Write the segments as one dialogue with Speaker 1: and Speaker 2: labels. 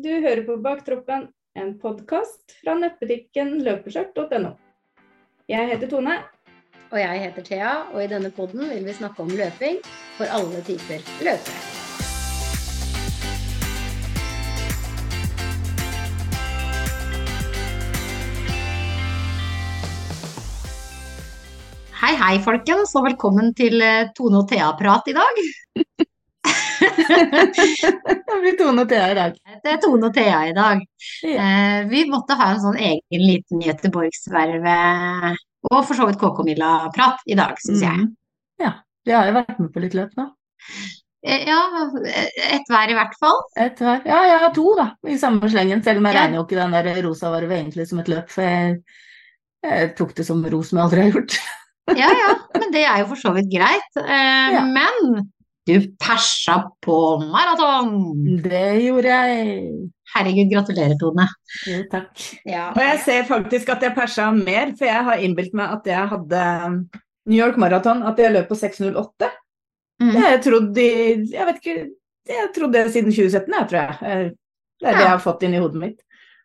Speaker 1: Du hører på Baktroppen, en podkast fra nettbutikken løpeskjørt.no. Jeg heter Tone.
Speaker 2: Og jeg heter Thea, og i denne podden vil vi snakke om løping for alle typer løpere. Hei, hei, folkens, og velkommen til eh, Tone og Thea-prat i dag.
Speaker 1: det blir Tone og Thea i dag.
Speaker 2: Det er Tone og Thea i dag.
Speaker 1: Ja.
Speaker 2: Eh, vi måtte ha en sånn egen liten Göteborgsverve og for så vidt KK-Milla-prat i dag, syns jeg.
Speaker 1: Mm. Ja. Vi har jo vært med på litt løp nå.
Speaker 2: Eh, Ja, ett hver i hvert fall.
Speaker 1: Et hver. Ja, jeg har to, da, i samme slengen. Selv om jeg
Speaker 2: Ja.
Speaker 1: regner jo ikke den der rosa varve egentlig som et løp, for jeg, jeg tok det som ros som jeg aldri har gjort.
Speaker 2: Ja ja, men det er jo for så vidt greit. Eh,
Speaker 1: Ja.
Speaker 2: Men du persa på maraton!
Speaker 1: Det gjorde jeg.
Speaker 2: Herregud, gratulerer, Tone.
Speaker 1: Jo, takk.
Speaker 2: Ja.
Speaker 3: Og jeg ser faktisk at jeg persa mer, for jeg har innbilt meg at jeg hadde New York Marathon, at jeg løp på 6.08.
Speaker 2: Mm.
Speaker 3: Det har jeg trodd i Jeg vet ikke Jeg trodde det siden 2017, jeg, tror jeg. Eh, Det er det jeg har fått inn i hodet mitt.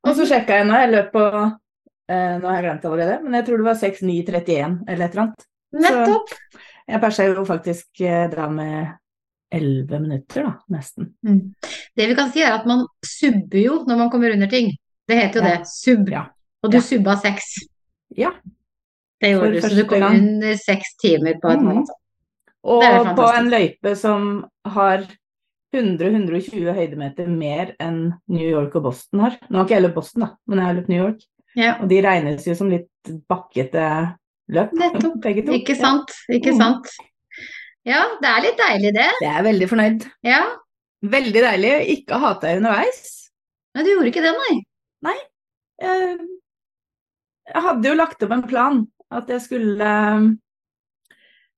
Speaker 3: Og så sjekka jeg nå, jeg løp på eh, Nå har jeg glemt allerede, men jeg tror det var 6.931 eller et eller annet.
Speaker 2: Nettopp.
Speaker 3: Jeg persa jo faktisk eh, da med 11 minutter, da, nesten.
Speaker 2: Mm. Det vi kan si, er at man subber jo når man kommer under ting. Det heter jo
Speaker 3: Ja.
Speaker 2: det. Sub.
Speaker 3: Ja.
Speaker 2: Og du
Speaker 3: Ja.
Speaker 2: subba seks.
Speaker 3: Ja.
Speaker 2: Det
Speaker 3: For
Speaker 2: gjorde du, så du kom
Speaker 3: gang.
Speaker 2: under seks timer på et
Speaker 3: mm.
Speaker 2: maraton.
Speaker 3: Og på en løype som har 100-120 høydemeter mer enn New York og Boston har. Nå har ikke jeg løpt Boston, da, men jeg har løpt New York.
Speaker 2: Ja.
Speaker 3: Og de regnes jo som litt bakkete løp,
Speaker 2: Nettopp. Ikke sant? Ikke
Speaker 3: Mm.
Speaker 2: sant? Ja, det er litt deilig, det.
Speaker 3: Jeg er veldig fornøyd.
Speaker 2: Ja.
Speaker 3: Veldig deilig å ikke ha hatt deg underveis.
Speaker 2: Men du gjorde ikke det, nei?
Speaker 3: Jeg, jeg hadde jo lagt opp en plan at jeg skulle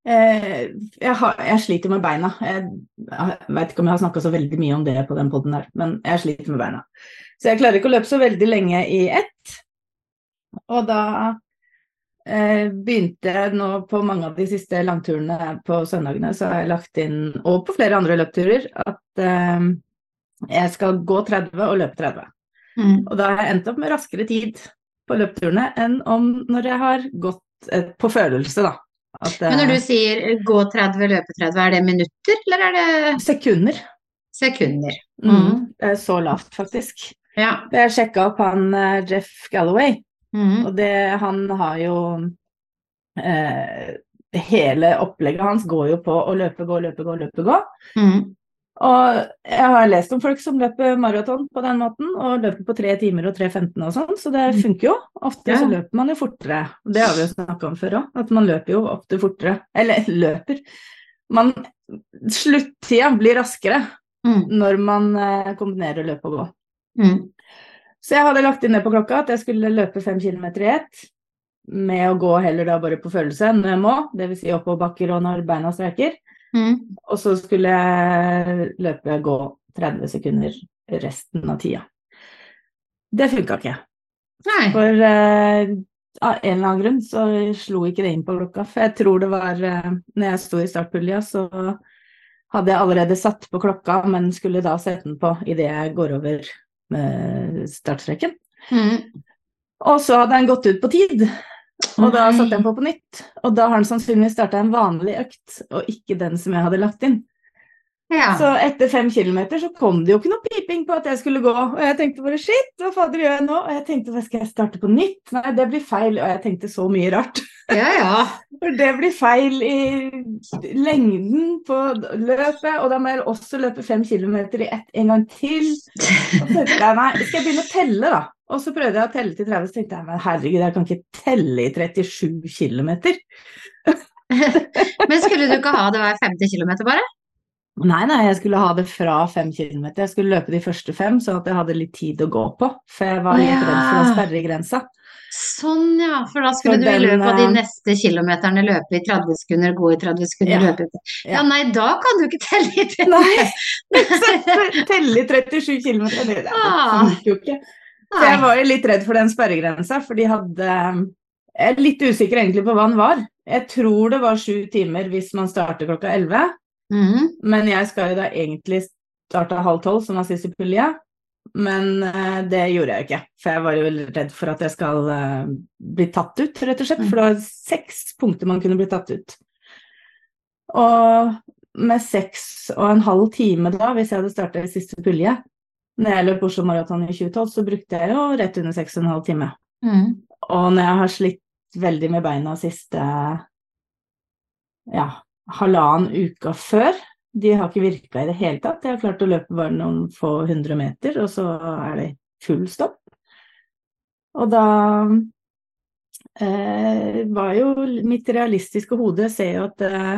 Speaker 3: eh, jeg, har, jeg sliter med beina. Jeg, jeg vet ikke om jeg har snakka så veldig mye om det på den poden der, men jeg sliter med beina. Så jeg klarer ikke å løpe så veldig lenge i ett. Og da eh, begynte nå på mange av de siste langturene på søndagene, så har jeg lagt inn, og på flere andre løpturer, at eh, jeg skal gå 30 og løpe 30.
Speaker 2: Mm.
Speaker 3: Og da har jeg endt opp med raskere tid på løpeturene enn om når jeg har gått eh, på følelse, da. At,
Speaker 2: Men når
Speaker 3: eh,
Speaker 2: du sier gå 30, løpe 30, er det minutter, eller er det
Speaker 3: Sekunder.
Speaker 2: sekunder?
Speaker 3: Mm. Det er så lavt, faktisk.
Speaker 2: Ja.
Speaker 3: Jeg sjekka opp han eh, Jeff Galloway,
Speaker 2: Mm.
Speaker 3: og det, han har jo eh, Hele opplegget hans går jo på å løpe, gå, løpe, gå, løpe, gå.
Speaker 2: Mm.
Speaker 3: Og jeg har lest om folk som løper maraton på den måten, og løper på 3 timer og 3.15 og sånn, så det
Speaker 2: Mm.
Speaker 3: funker jo. Ofte
Speaker 2: Ja.
Speaker 3: så løper man jo fortere. Det har vi jo snakka om før òg, at man løper jo ofte fortere. Eller løper. Man Sluttida blir raskere
Speaker 2: Mm.
Speaker 3: når man eh, kombinerer løp og gå.
Speaker 2: Mm.
Speaker 3: Så jeg hadde lagt inn det på klokka at jeg skulle løpe fem kilometer i ett. Med å gå heller da bare på følelse når jeg må, dvs. Si oppoverbakker og når beina streker.
Speaker 2: Mm.
Speaker 3: Og så skulle jeg løpe gå 30 sekunder resten av tida. Det funka ikke.
Speaker 2: Nei.
Speaker 3: For uh, av en eller annen grunn så slo ikke det inn på klokka. For jeg tror det var uh, når jeg sto i startpulja, så hadde jeg allerede satt på klokka, men skulle da sette den på idet jeg går over startstreken.
Speaker 2: Mm.
Speaker 3: Og så hadde han gått ut på tid. Og da satte jeg på på nytt. Og da har han sannsynligvis starta en vanlig økt, og ikke den som jeg hadde lagt inn.
Speaker 2: Ja.
Speaker 3: Så etter fem kilometer så kom det jo ikke noe piping på at jeg skulle gå. Og jeg tenkte bare shit, hva fader gjør jeg nå? Og jeg tenkte hva skal jeg starte på nytt? Nei, det blir feil. Og jeg tenkte så mye rart.
Speaker 2: ja, ja.
Speaker 3: For det blir feil i lengden på løpet, og da må jeg også løpe fem kilometer i ett en gang til. Og så tenkte jeg nei, skal jeg begynne å telle, da? Og så prøvde jeg å telle til 30, så tenkte jeg men herregud, jeg kan ikke telle i 37 kilometer.
Speaker 2: Men skulle du ikke ha det hver 50 km bare?
Speaker 3: Nei, nei, jeg skulle ha det fra fem kilometer. Jeg skulle løpe de første fem, sånn at jeg hadde litt tid å gå på. For jeg var litt
Speaker 2: Ja.
Speaker 3: redd for den sperregrensa.
Speaker 2: Sånn, ja. For da skulle
Speaker 3: Så
Speaker 2: du i
Speaker 3: den,
Speaker 2: løpet av de
Speaker 3: eh,
Speaker 2: neste kilometerne løpe i 30 sekunder, gå i 30 sekunder,
Speaker 3: Ja.
Speaker 2: løpe i Ja,
Speaker 3: Ja.
Speaker 2: nei, da kan du ikke telle i 30.
Speaker 3: Nei! Telle i 37 km, det, det
Speaker 2: Ah.
Speaker 3: funker jo ikke. Så jeg var jo litt redd for den sperregrensa, for de hadde Jeg er litt usikker egentlig på hva den var. Jeg tror det var sju timer hvis man starter klokka 11,
Speaker 2: Mhm.
Speaker 3: men jeg skal jo da egentlig starte halv tolv, som var siste pulje. men eh, det gjorde jeg jo ikke. For jeg var jo redd for at jeg skal eh, bli tatt ut, rett og slett. For det var seks punkter man kunne bli tatt ut. Og med seks og en halv time da, hvis jeg hadde starta i siste pulje, når jeg løp Oslo Maraton i 2012, så brukte jeg jo rett under seks og en halv time.
Speaker 2: Mm.
Speaker 3: Og når jeg har slitt veldig med beina siste ja, halvannen uka før, de har ikke virka i det hele tatt. Jeg har klart å løpe bare noen få hundre meter, og så er det full stopp. Og da eh, var jo mitt realistiske hode ser jo at eh,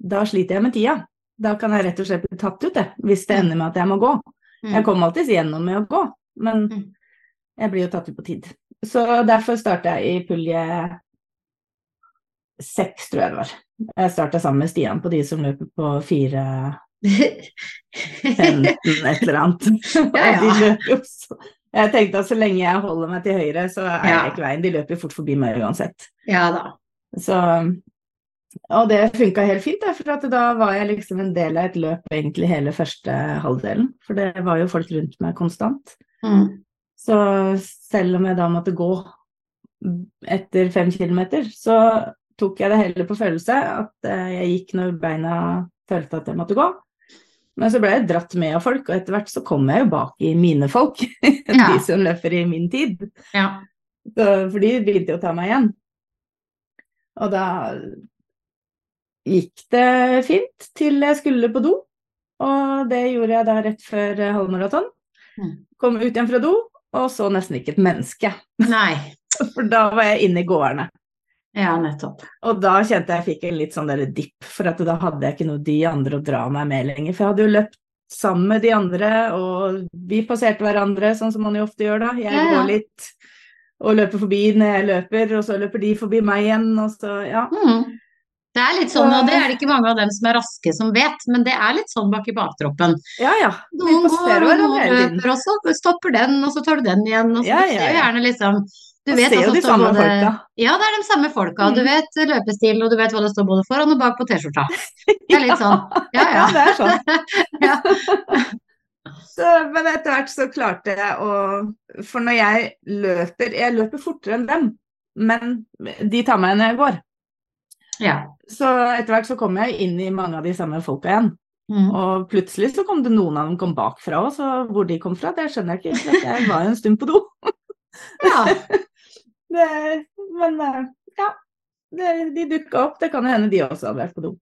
Speaker 3: da sliter jeg med tida. Da kan jeg rett og slett bli tatt ut, det, hvis det ender med at jeg må gå. Jeg kommer alltids gjennom med å gå, men
Speaker 2: Mm.
Speaker 3: jeg blir jo tatt ut på tid. Så derfor starta jeg i pulje seks, tror jeg det var. Jeg starta sammen med Stian på de som løper på fire 15, et eller annet.
Speaker 2: Ja, Ja, Og
Speaker 3: de løper jo så Jeg tenkte at så lenge jeg holder meg til høyre, så er
Speaker 2: Ja.
Speaker 3: jeg ikke veien. De løper fort forbi meg uansett.
Speaker 2: ja da.
Speaker 3: Så Og det funka helt fint, for at da var jeg liksom en del av et løp egentlig hele første halvdelen. For det var jo folk rundt meg konstant.
Speaker 2: Mm.
Speaker 3: Så selv om jeg da måtte gå etter fem kilometer, så tok jeg det heller på følelse at eh, jeg gikk når beina følte at jeg måtte gå. Men så ble jeg dratt med av folk, og etter hvert så kom jeg jo bak i mine folk.
Speaker 2: Ja.
Speaker 3: De som løper i min tid.
Speaker 2: Ja.
Speaker 3: Så, for de begynte jo å ta meg igjen. Og da gikk det fint til jeg skulle på do. Og det gjorde jeg da rett før halvmaraton.
Speaker 2: Mm.
Speaker 3: Kom ut igjen fra do, og så nesten ikke et menneske.
Speaker 2: Nei.
Speaker 3: For da var jeg inne i gårdene.
Speaker 2: Ja, nettopp.
Speaker 3: Og da kjente jeg fikk en litt sånn der dipp, for at da hadde jeg ikke noe de andre å dra meg med lenger. For jeg hadde jo løpt sammen med de andre, og vi passerte hverandre, sånn som man jo ofte gjør da. Jeg
Speaker 2: Ja, ja.
Speaker 3: går litt og løper forbi når jeg løper, og så løper de forbi meg igjen, og så ja.
Speaker 2: Mm. Det er litt sånn, og det er det ikke mange av dem som er raske som vet, men det er litt sånn bak i baktroppen.
Speaker 3: Ja ja. Vi
Speaker 2: Noen går,
Speaker 3: passerer
Speaker 2: og noen løper, og så stopper den, og så tar du den igjen, og så
Speaker 3: Ja, ja, ja.
Speaker 2: gjerne liksom Du vet
Speaker 3: ser jo de samme
Speaker 2: både
Speaker 3: folka.
Speaker 2: Ja, det er de samme folka. Du
Speaker 3: Mm.
Speaker 2: vet løpestil, og du vet hva det står både foran og bak på T-skjorta. Det er litt sånn. Ja, ja.
Speaker 3: det er sånn.
Speaker 2: Ja.
Speaker 3: Så, men etter hvert så klarte jeg å For når jeg løper Jeg løper fortere enn dem, men de tar meg når jeg går.
Speaker 2: ja.
Speaker 3: Så etter hvert så kom jeg inn i mange av de samme folka igjen.
Speaker 2: Mm.
Speaker 3: Og plutselig så kom det noen av dem kom bakfra òg, så hvor de kom fra, det skjønner jeg ikke. Jeg var jo en stund på do.
Speaker 2: ja.
Speaker 3: Det, men eh, ja, det, de dukka opp. Det kan hende de også hadde vært på do.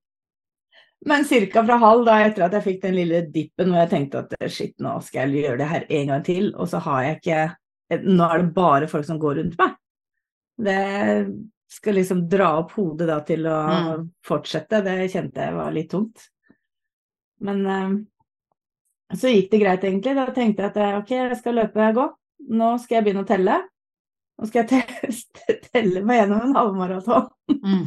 Speaker 3: Men ca. fra halv, da etter at jeg fikk den lille dippen hvor jeg tenkte at shit, nå skal jeg gjøre det her en gang til, og så har jeg ikke Nå er det bare folk som går rundt meg. Det skal liksom dra opp hodet da til å
Speaker 2: Mm.
Speaker 3: fortsette, det kjente jeg var litt tungt. Men eh, så gikk det greit, egentlig. Da tenkte jeg at eh, ok, jeg skal løpe og gå. Nå skal jeg begynne å telle. Nå skal jeg telle meg gjennom en halvmaraton.
Speaker 2: Mm.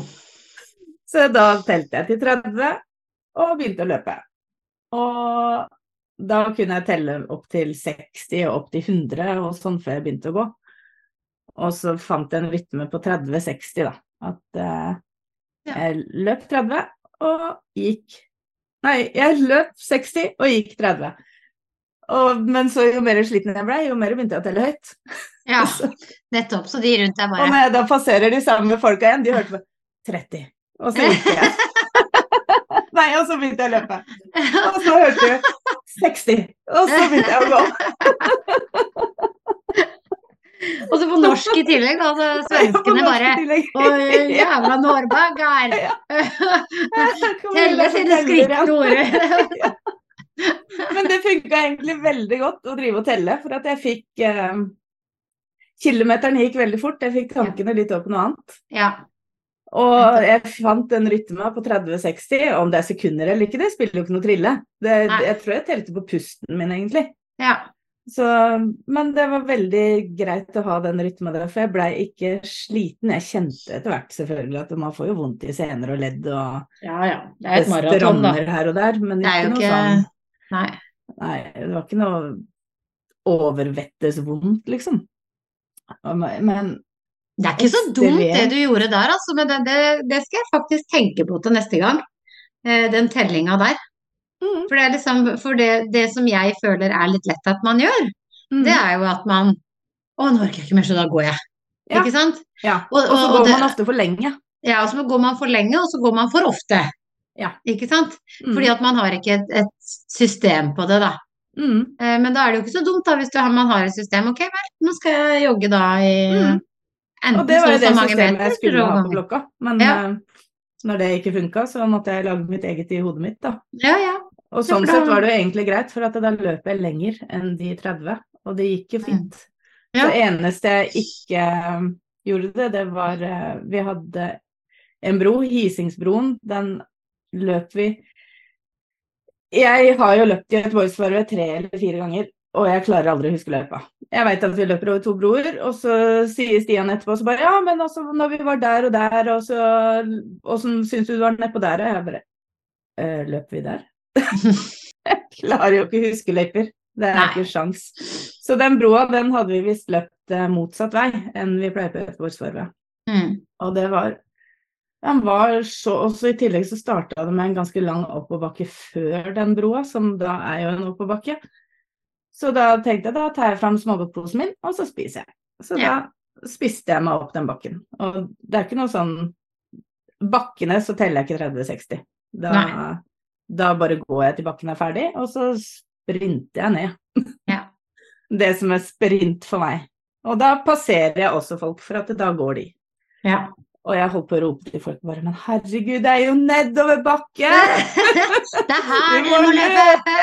Speaker 3: Så da telte jeg til 30 og begynte å løpe. Og da kunne jeg telle opp til 60 og opp til 100 og sånn før jeg begynte å gå. Og så fant jeg en rytme på 30-60, da. At eh, jeg løp 30 og gikk Nei, jeg løp 60 og gikk 30. Og, men så jo mer sliten jeg ble, jo mer begynte jeg å telle høyt.
Speaker 2: ja, nettopp. Så de rundt deg
Speaker 3: Og
Speaker 2: bare
Speaker 3: når jeg da passerer de samme folka igjen, de hørte på 30. Og så gikk jeg. Nei, og så begynte jeg å løpe. Og så hørte du 60. Og så begynte jeg å gå.
Speaker 2: Og så på norsk i tillegg, da. Så svenskene bare Oi, jævla Norberger! Telle sine skrittord!
Speaker 3: Men det funka egentlig veldig godt å drive og telle, for at jeg fikk eh, Kilometeren gikk veldig fort, jeg fikk tankene litt over på noe annet.
Speaker 2: Ja.
Speaker 3: Og jeg fant en rytme på 30-60, om det er sekunder eller ikke, det spiller jo ikke noe trille. Det, jeg tror jeg telte på pusten min, egentlig.
Speaker 2: ja.
Speaker 3: Så, men det var veldig greit å ha den rytmen der, for jeg blei ikke sliten. Jeg kjente etter hvert selvfølgelig at man får jo vondt i sener og ledd, og
Speaker 2: Ja ja. Det er et maraton, da.
Speaker 3: her og der, men
Speaker 2: Det er
Speaker 3: ikke
Speaker 2: jo
Speaker 3: noe sånn
Speaker 2: Nei.
Speaker 3: Nei, det var ikke noe overvettes vondt, liksom. Men
Speaker 2: Det er ikke så dumt det du gjorde der, altså. Men det, det, det skal jeg faktisk tenke på til neste gang. Eh, Den tellinga der.
Speaker 3: mm,
Speaker 2: For det liksom For det, det som jeg føler er litt lett at man gjør,
Speaker 3: Mm.
Speaker 2: det er jo at man Å, nå orker jeg ikke mer, så da går jeg.
Speaker 3: Ja.
Speaker 2: Ikke sant?
Speaker 3: Ja.
Speaker 2: Og-
Speaker 3: Og så
Speaker 2: og- og
Speaker 3: går
Speaker 2: det-
Speaker 3: man ofte for lenge.
Speaker 2: Ja, og så går man for lenge, og så går man for ofte.
Speaker 3: Ja.
Speaker 2: Ikke sant?
Speaker 3: Mm.
Speaker 2: Fordi at man har ikke et, et system på det, da.
Speaker 3: Mm.
Speaker 2: Eh, Men da er det jo ikke så dumt da, hvis du har, man har et system. Ok, vel, nå skal jeg jogge da i
Speaker 3: Mm.
Speaker 2: enten
Speaker 3: Og det
Speaker 2: så
Speaker 3: var jo
Speaker 2: og så
Speaker 3: det systemet
Speaker 2: meter,
Speaker 3: jeg skulle ha på
Speaker 2: blokka
Speaker 3: klokka. Men
Speaker 2: Ja.
Speaker 3: eh, når det ikke funka, så måtte jeg lage mitt eget i hodet mitt, da.
Speaker 2: Ja, ja.
Speaker 3: Og sånn sett var det jo egentlig greit, for at da løp jeg lenger enn de 30, og det gikk jo fint.
Speaker 2: Mm. Ja.
Speaker 3: Det eneste jeg ikke um, gjorde det, det var eh, Vi hadde en bro, Hisingsbroen, den løp vi Jeg har jo løpt i Göteborgsvarvet tre eller fire ganger, og jeg klarer aldri å huske løypa. Jeg vet at vi løper over to broer, og så sier Stian etterpå så bare Ja, men altså, når vi var der og der, og så Åssen syns du du var nedpå der? Og jeg bare «Eh, Løp vi der? jeg klarer jo ikke å huske løyper. Det er
Speaker 2: Nei.
Speaker 3: ikke sjans. Så den broa, den hadde vi visst løpt eh, motsatt vei enn vi pleier på Göteborgsvarvet.
Speaker 2: Mm.
Speaker 3: Og det var Den var så Også i tillegg så starta det med en ganske lang oppoverbakke før den broa, som da er jo en oppoverbakke. Så da tenkte jeg da tar jeg fram smågodtposen min, og så spiser jeg. Så
Speaker 2: Ja.
Speaker 3: da spiste jeg meg opp den bakken. Og det er ikke noe sånn Bakkene så teller jeg ikke 30-60. Da, da bare går jeg til bakken er ferdig, og så sprinter jeg ned.
Speaker 2: Ja.
Speaker 3: Det som er sprint for meg. Og da passerer jeg også folk, for at da går de.
Speaker 2: ja.
Speaker 3: Og jeg holdt på å rope til folk bare Men herregud, det er jo nedover bakke!
Speaker 2: Det er her
Speaker 3: Du
Speaker 2: må
Speaker 3: må
Speaker 2: løpe!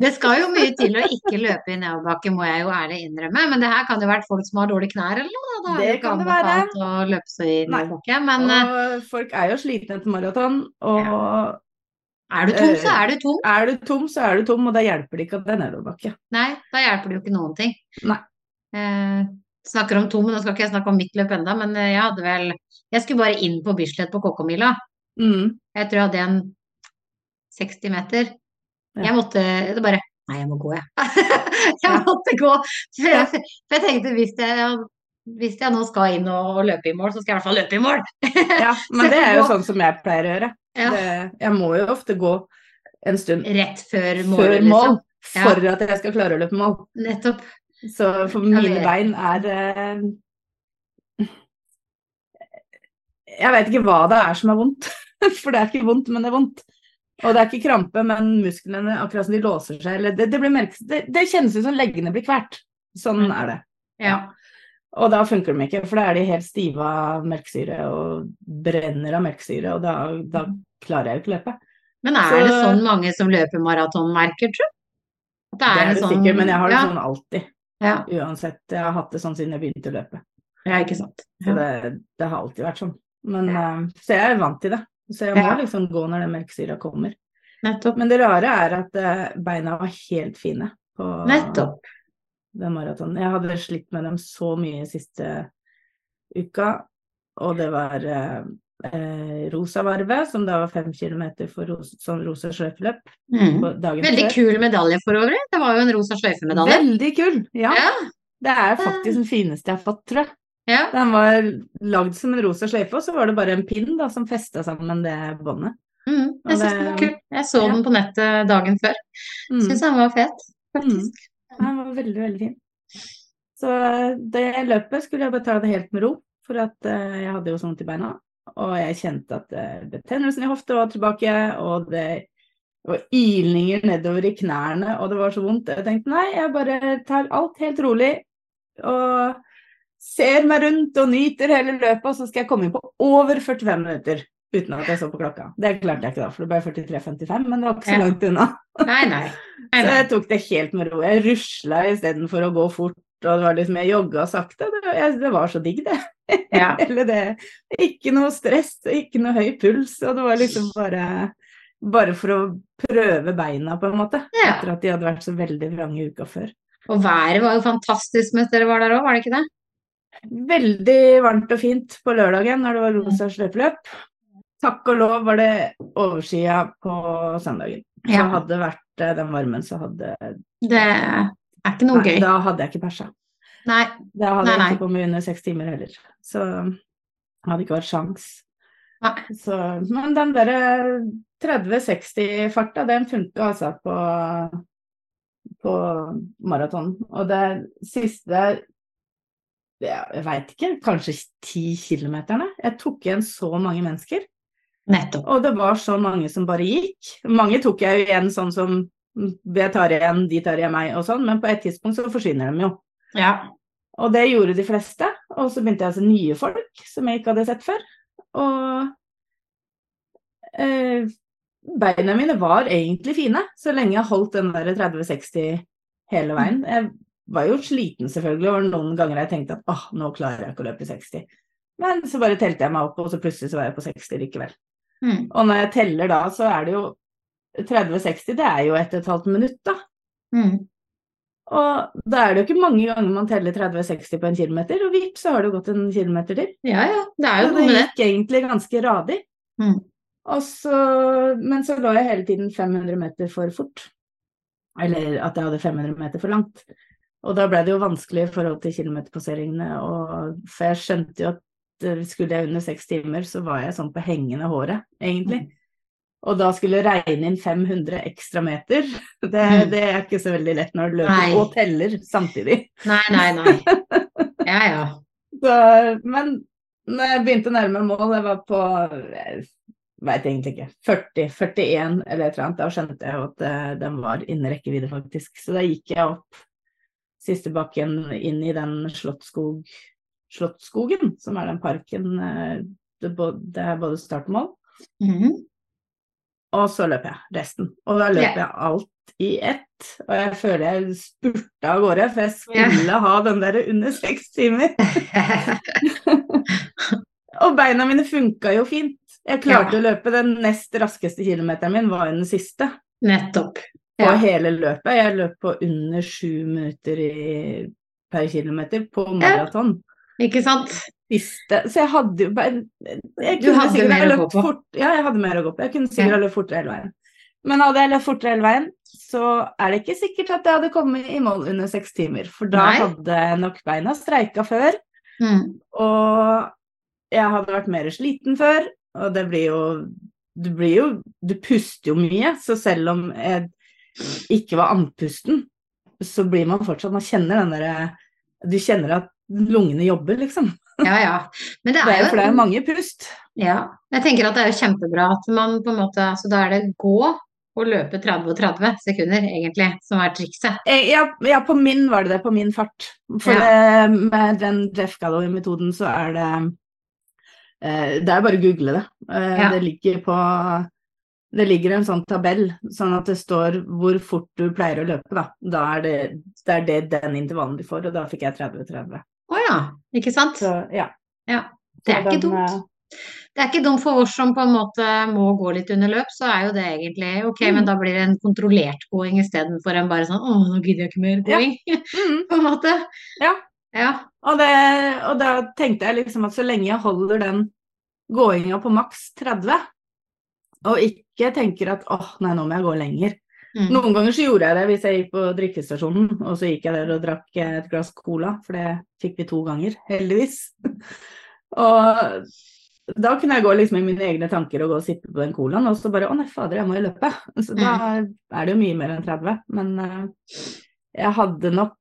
Speaker 2: Det skal jo mye til å ikke løpe i nedoverbakke, må jeg jo ærlig innrømme. Men det her kan jo være folk som har dårlige knær eller noe. Da,
Speaker 3: Det
Speaker 2: det
Speaker 3: kan det være.
Speaker 2: å løpe så i nedoverbakke. Men eh,
Speaker 3: Og folk er jo slitne etter maraton, og
Speaker 2: er du tom, så er du tom.
Speaker 3: er du tom, så er du tom, og da hjelper det ikke at det er nedoverbakke.
Speaker 2: Nei, da hjelper det jo ikke noen ting.
Speaker 3: Nei.
Speaker 2: Eh, snakker om to, men nå skal ikke jeg snakke om mitt løp enda, men eh, jeg hadde vel Jeg skulle bare inn på Bislett på KK-mila.
Speaker 3: Mm.
Speaker 2: Jeg tror jeg hadde en 60 meter.
Speaker 3: Ja.
Speaker 2: Jeg måtte det bare Nei, jeg må gå, jeg. jeg måtte gå. For jeg, for jeg tenkte hvis jeg, hvis jeg nå skal inn og, løpe i mål, så skal jeg i hvert fall løpe i mål.
Speaker 3: Ja, men det er jo sånn som jeg pleier å gjøre.
Speaker 2: Ja.
Speaker 3: Det, jeg må jo ofte gå en stund
Speaker 2: Rett før mål,
Speaker 3: før mål
Speaker 2: liksom. Ja.
Speaker 3: for at jeg skal klare å løpe mål.
Speaker 2: Nettopp.
Speaker 3: Så for mine bein er eh, Jeg vet ikke hva det er som er vondt. For det er ikke vondt, men det er vondt. Og det er ikke krampe, men musklene akkurat som de låser seg. Eller det, det, det, det kjennes ut som leggene blir kvert. Sånn
Speaker 2: Mm.
Speaker 3: er det.
Speaker 2: Ja.
Speaker 3: Og da funker de ikke, for da er de helt stive av melkesyre og brenner av melkesyre, og da, da klarer jeg jo ikke å løpe.
Speaker 2: Men er
Speaker 3: Så-
Speaker 2: det sånn mange som løper maratonmerker, tro? er
Speaker 3: Det er det
Speaker 2: sånn-
Speaker 3: sikkert, men jeg har det
Speaker 2: ja,
Speaker 3: sånn alltid.
Speaker 2: Ja,
Speaker 3: Uansett. Jeg har hatt det sånn siden jeg begynte å løpe.
Speaker 2: ja, ikke sant.
Speaker 3: Så det, det har alltid vært sånn. Men, ja. så jeg er vant til det. Så jeg må
Speaker 2: Ja.
Speaker 3: liksom gå når den melkesyra kommer.
Speaker 2: Nettopp.
Speaker 3: Men det rare er at eh, beina var helt fine på
Speaker 2: Nettopp.
Speaker 3: den maratonen. Jeg hadde slitt med dem så mye siste uka, og det var eh, Rosavarvet, som da var fem kilometer for ros sånn rosa sløyfeløp
Speaker 2: Mm. Veldig
Speaker 3: før.
Speaker 2: kul medalje for øvrig. Det var jo en rosa sløyfemedalje.
Speaker 3: Veldig kul! Ja.
Speaker 2: Ja.
Speaker 3: Det er faktisk den fineste jeg har fått, tror jeg.
Speaker 2: Ja.
Speaker 3: Den var lagd som en rosa sløyfe, og så var det bare en pinn da, som festa sammen det båndet.
Speaker 2: Mm, jeg syns den var kul. Jeg så
Speaker 3: Ja.
Speaker 2: den på nettet dagen før.
Speaker 3: Mm.
Speaker 2: Syns den var fet, faktisk.
Speaker 3: Den var veldig, veldig fin. Så eh, det løpet skulle jeg bare ta det helt med ro, for at eh, jeg hadde jo så vondt i beina. Og jeg kjente at betennelsen i hofta var tilbake, og det var ilninger nedover i knærne, og det var så vondt. Jeg tenkte nei, jeg bare tar alt helt rolig og ser meg rundt og nyter hele løpet, og så skal jeg komme inn på over 45 minutter uten at jeg så på klokka. Det klarte jeg ikke da, for det ble 43,55, men det var ikke så langt unna.
Speaker 2: Nei, nei. nei,
Speaker 3: Så jeg tok det helt med ro. Jeg rusla istedenfor å gå fort. Og det var liksom, jeg jogga sakte. Det, det var så digg, det.
Speaker 2: Ja.
Speaker 3: Eller det. Ikke noe stress, ikke noe høy puls. Og det var liksom bare, bare for å prøve beina, på en måte.
Speaker 2: Ja.
Speaker 3: Etter at de hadde vært så veldig vrange uka før.
Speaker 2: Og været var jo fantastisk mens dere var der òg, var det ikke det?
Speaker 3: Veldig varmt og fint på lørdagen når det var rosa sløpeløp. Takk og lov var det oversida på søndagen. Så hadde det vært eh, den varmen, så hadde
Speaker 2: Det er ikke noe
Speaker 3: Nei,
Speaker 2: gøy.
Speaker 3: da hadde jeg ikke persa.
Speaker 2: Nei.
Speaker 3: Da hadde
Speaker 2: Nei,
Speaker 3: jeg ikke kommet under seks timer heller. Så hadde ikke vært sjans. Så, men den derre 30-60-farta, den funka altså på, på maraton. Og det siste Jeg veit ikke, kanskje ti kilometerne. Jeg tok igjen så mange mennesker.
Speaker 2: Nettopp.
Speaker 3: Og det var så mange som bare gikk. Mange tok jeg igjen sånn som jeg tar igjen, de tar igjen meg og sånn, men på et tidspunkt så forsvinner de jo.
Speaker 2: Ja.
Speaker 3: Og det gjorde de fleste. Og så begynte jeg å se nye folk som jeg ikke hadde sett før. Og eh, beina mine var egentlig fine, så lenge jeg holdt den der 30-60 hele veien. Jeg var jo sliten selvfølgelig, og noen ganger jeg tenkte at åh, nå klarer jeg ikke å løpe 60. Men så bare telte jeg meg opp, og så plutselig så var jeg på 60 likevel.
Speaker 2: Mm.
Speaker 3: Og når jeg teller da, så er det jo 30-60, det er jo ett og et halvt minutt, da.
Speaker 2: Mm.
Speaker 3: Og da er det jo ikke mange ganger man teller 30-60 på en kilometer, og vips, så har det gått en kilometer til.
Speaker 2: Ja ja, det er jo noe
Speaker 3: det
Speaker 2: med det.
Speaker 3: gikk egentlig ganske radig.
Speaker 2: Mm.
Speaker 3: Så, men så lå jeg hele tiden 500 meter for fort. Eller at jeg hadde 500 meter for langt. Og da ble det jo vanskelig i forhold til kilometerpasseringene, og, for jeg skjønte jo at eh, skulle jeg under seks timer, så var jeg sånn på hengende håret, egentlig. Og da skulle regne inn 500 ekstra meter. Det,
Speaker 2: Mm.
Speaker 3: det er ikke så veldig lett når du løper
Speaker 2: Nei.
Speaker 3: og teller samtidig.
Speaker 2: Nei, nei, nei. Ja ja.
Speaker 3: Så, men når jeg begynte å nærme meg mål, jeg var på jeg veit egentlig ikke 40, 41 eller et eller annet, da skjønte jeg at eh, den var innen rekkevidde, faktisk. Så da gikk jeg opp siste bakken inn i den Slottskog, Slåttskogen, som er den parken eh, det, bo- det er både start og mål.
Speaker 2: Mhm.
Speaker 3: Og så løper jeg resten. Og da løper
Speaker 2: Ja.
Speaker 3: jeg alt i ett. Og jeg føler jeg spurta av gårde, for jeg skulle ha den der under seks timer. Og beina mine funka jo fint. Jeg klarte
Speaker 2: Ja.
Speaker 3: å løpe den nest raskeste kilometeren min, var jo den siste.
Speaker 2: Nettopp.
Speaker 3: På
Speaker 2: Ja.
Speaker 3: hele løpet. Jeg løp på under sju minutter i, per kilometer på maraton.
Speaker 2: Ikke sant?
Speaker 3: Siste. Så jeg hadde jo bare jeg
Speaker 2: Du hadde mer å gå på.
Speaker 3: Fort, ja, jeg hadde mer å gå på. Jeg kunne sikkert ha løpt fortere hele veien. Men hadde jeg løpt fortere hele veien, så er det ikke sikkert at jeg hadde kommet i mål under seks timer. For da
Speaker 2: Nei.
Speaker 3: hadde nok beina streika før.
Speaker 2: Mm.
Speaker 3: Og jeg hadde vært mer sliten før, og det blir jo Du blir jo Du puster jo mye, så selv om jeg ikke var andpusten, så blir man fortsatt Man kjenner den derre Du kjenner at lungene jobber, liksom.
Speaker 2: Ja ja. Men det
Speaker 3: er jo for det er mange pust.
Speaker 2: Ja. Jeg tenker at det er jo kjempebra at man på en måte Så da er det gå og løpe 30 og 30 sekunder, egentlig, som er trikset.
Speaker 3: Eh, Ja, ja, på min var det det, på min fart. For
Speaker 2: Ja.
Speaker 3: det, med den Jeff Galloway-metoden så er det eh, Det er bare å google det. Eh,
Speaker 2: Ja.
Speaker 3: Det ligger på Det ligger en sånn tabell, sånn at det står hvor fort du pleier å løpe, da. Da er det, det er det den intervallen du får, og da fikk jeg 30-30.
Speaker 2: Ja, ikke sant?
Speaker 3: Så ja.
Speaker 2: Ja. Det er ikke dumt.
Speaker 3: eh,
Speaker 2: Det er ikke dumt for oss som på en måte må gå litt under løp, så er jo det egentlig ok,
Speaker 3: Mm.
Speaker 2: men da blir det en kontrollert gåing istedenfor en bare sånn å, nå gidder jeg ikke mer
Speaker 3: Ja.
Speaker 2: gåing,
Speaker 3: mm,
Speaker 2: på en måte.
Speaker 3: Ja.
Speaker 2: Ja.
Speaker 3: Og, det, og da tenkte jeg liksom at så lenge jeg holder den gåinga på maks 30, og ikke tenker at åh, nei, nå må jeg gå lenger.
Speaker 2: Mm.
Speaker 3: Noen ganger så gjorde jeg det hvis jeg gikk på drikkestasjonen, og så gikk jeg der og drakk et glass cola, for det fikk vi to ganger, heldigvis. Og da kunne jeg gå liksom i mine egne tanker og gå og sippe på den colaen, og så bare å nei, fader, jeg må jo løpe. Så da er det jo mye mer enn 30. Men uh, jeg hadde nok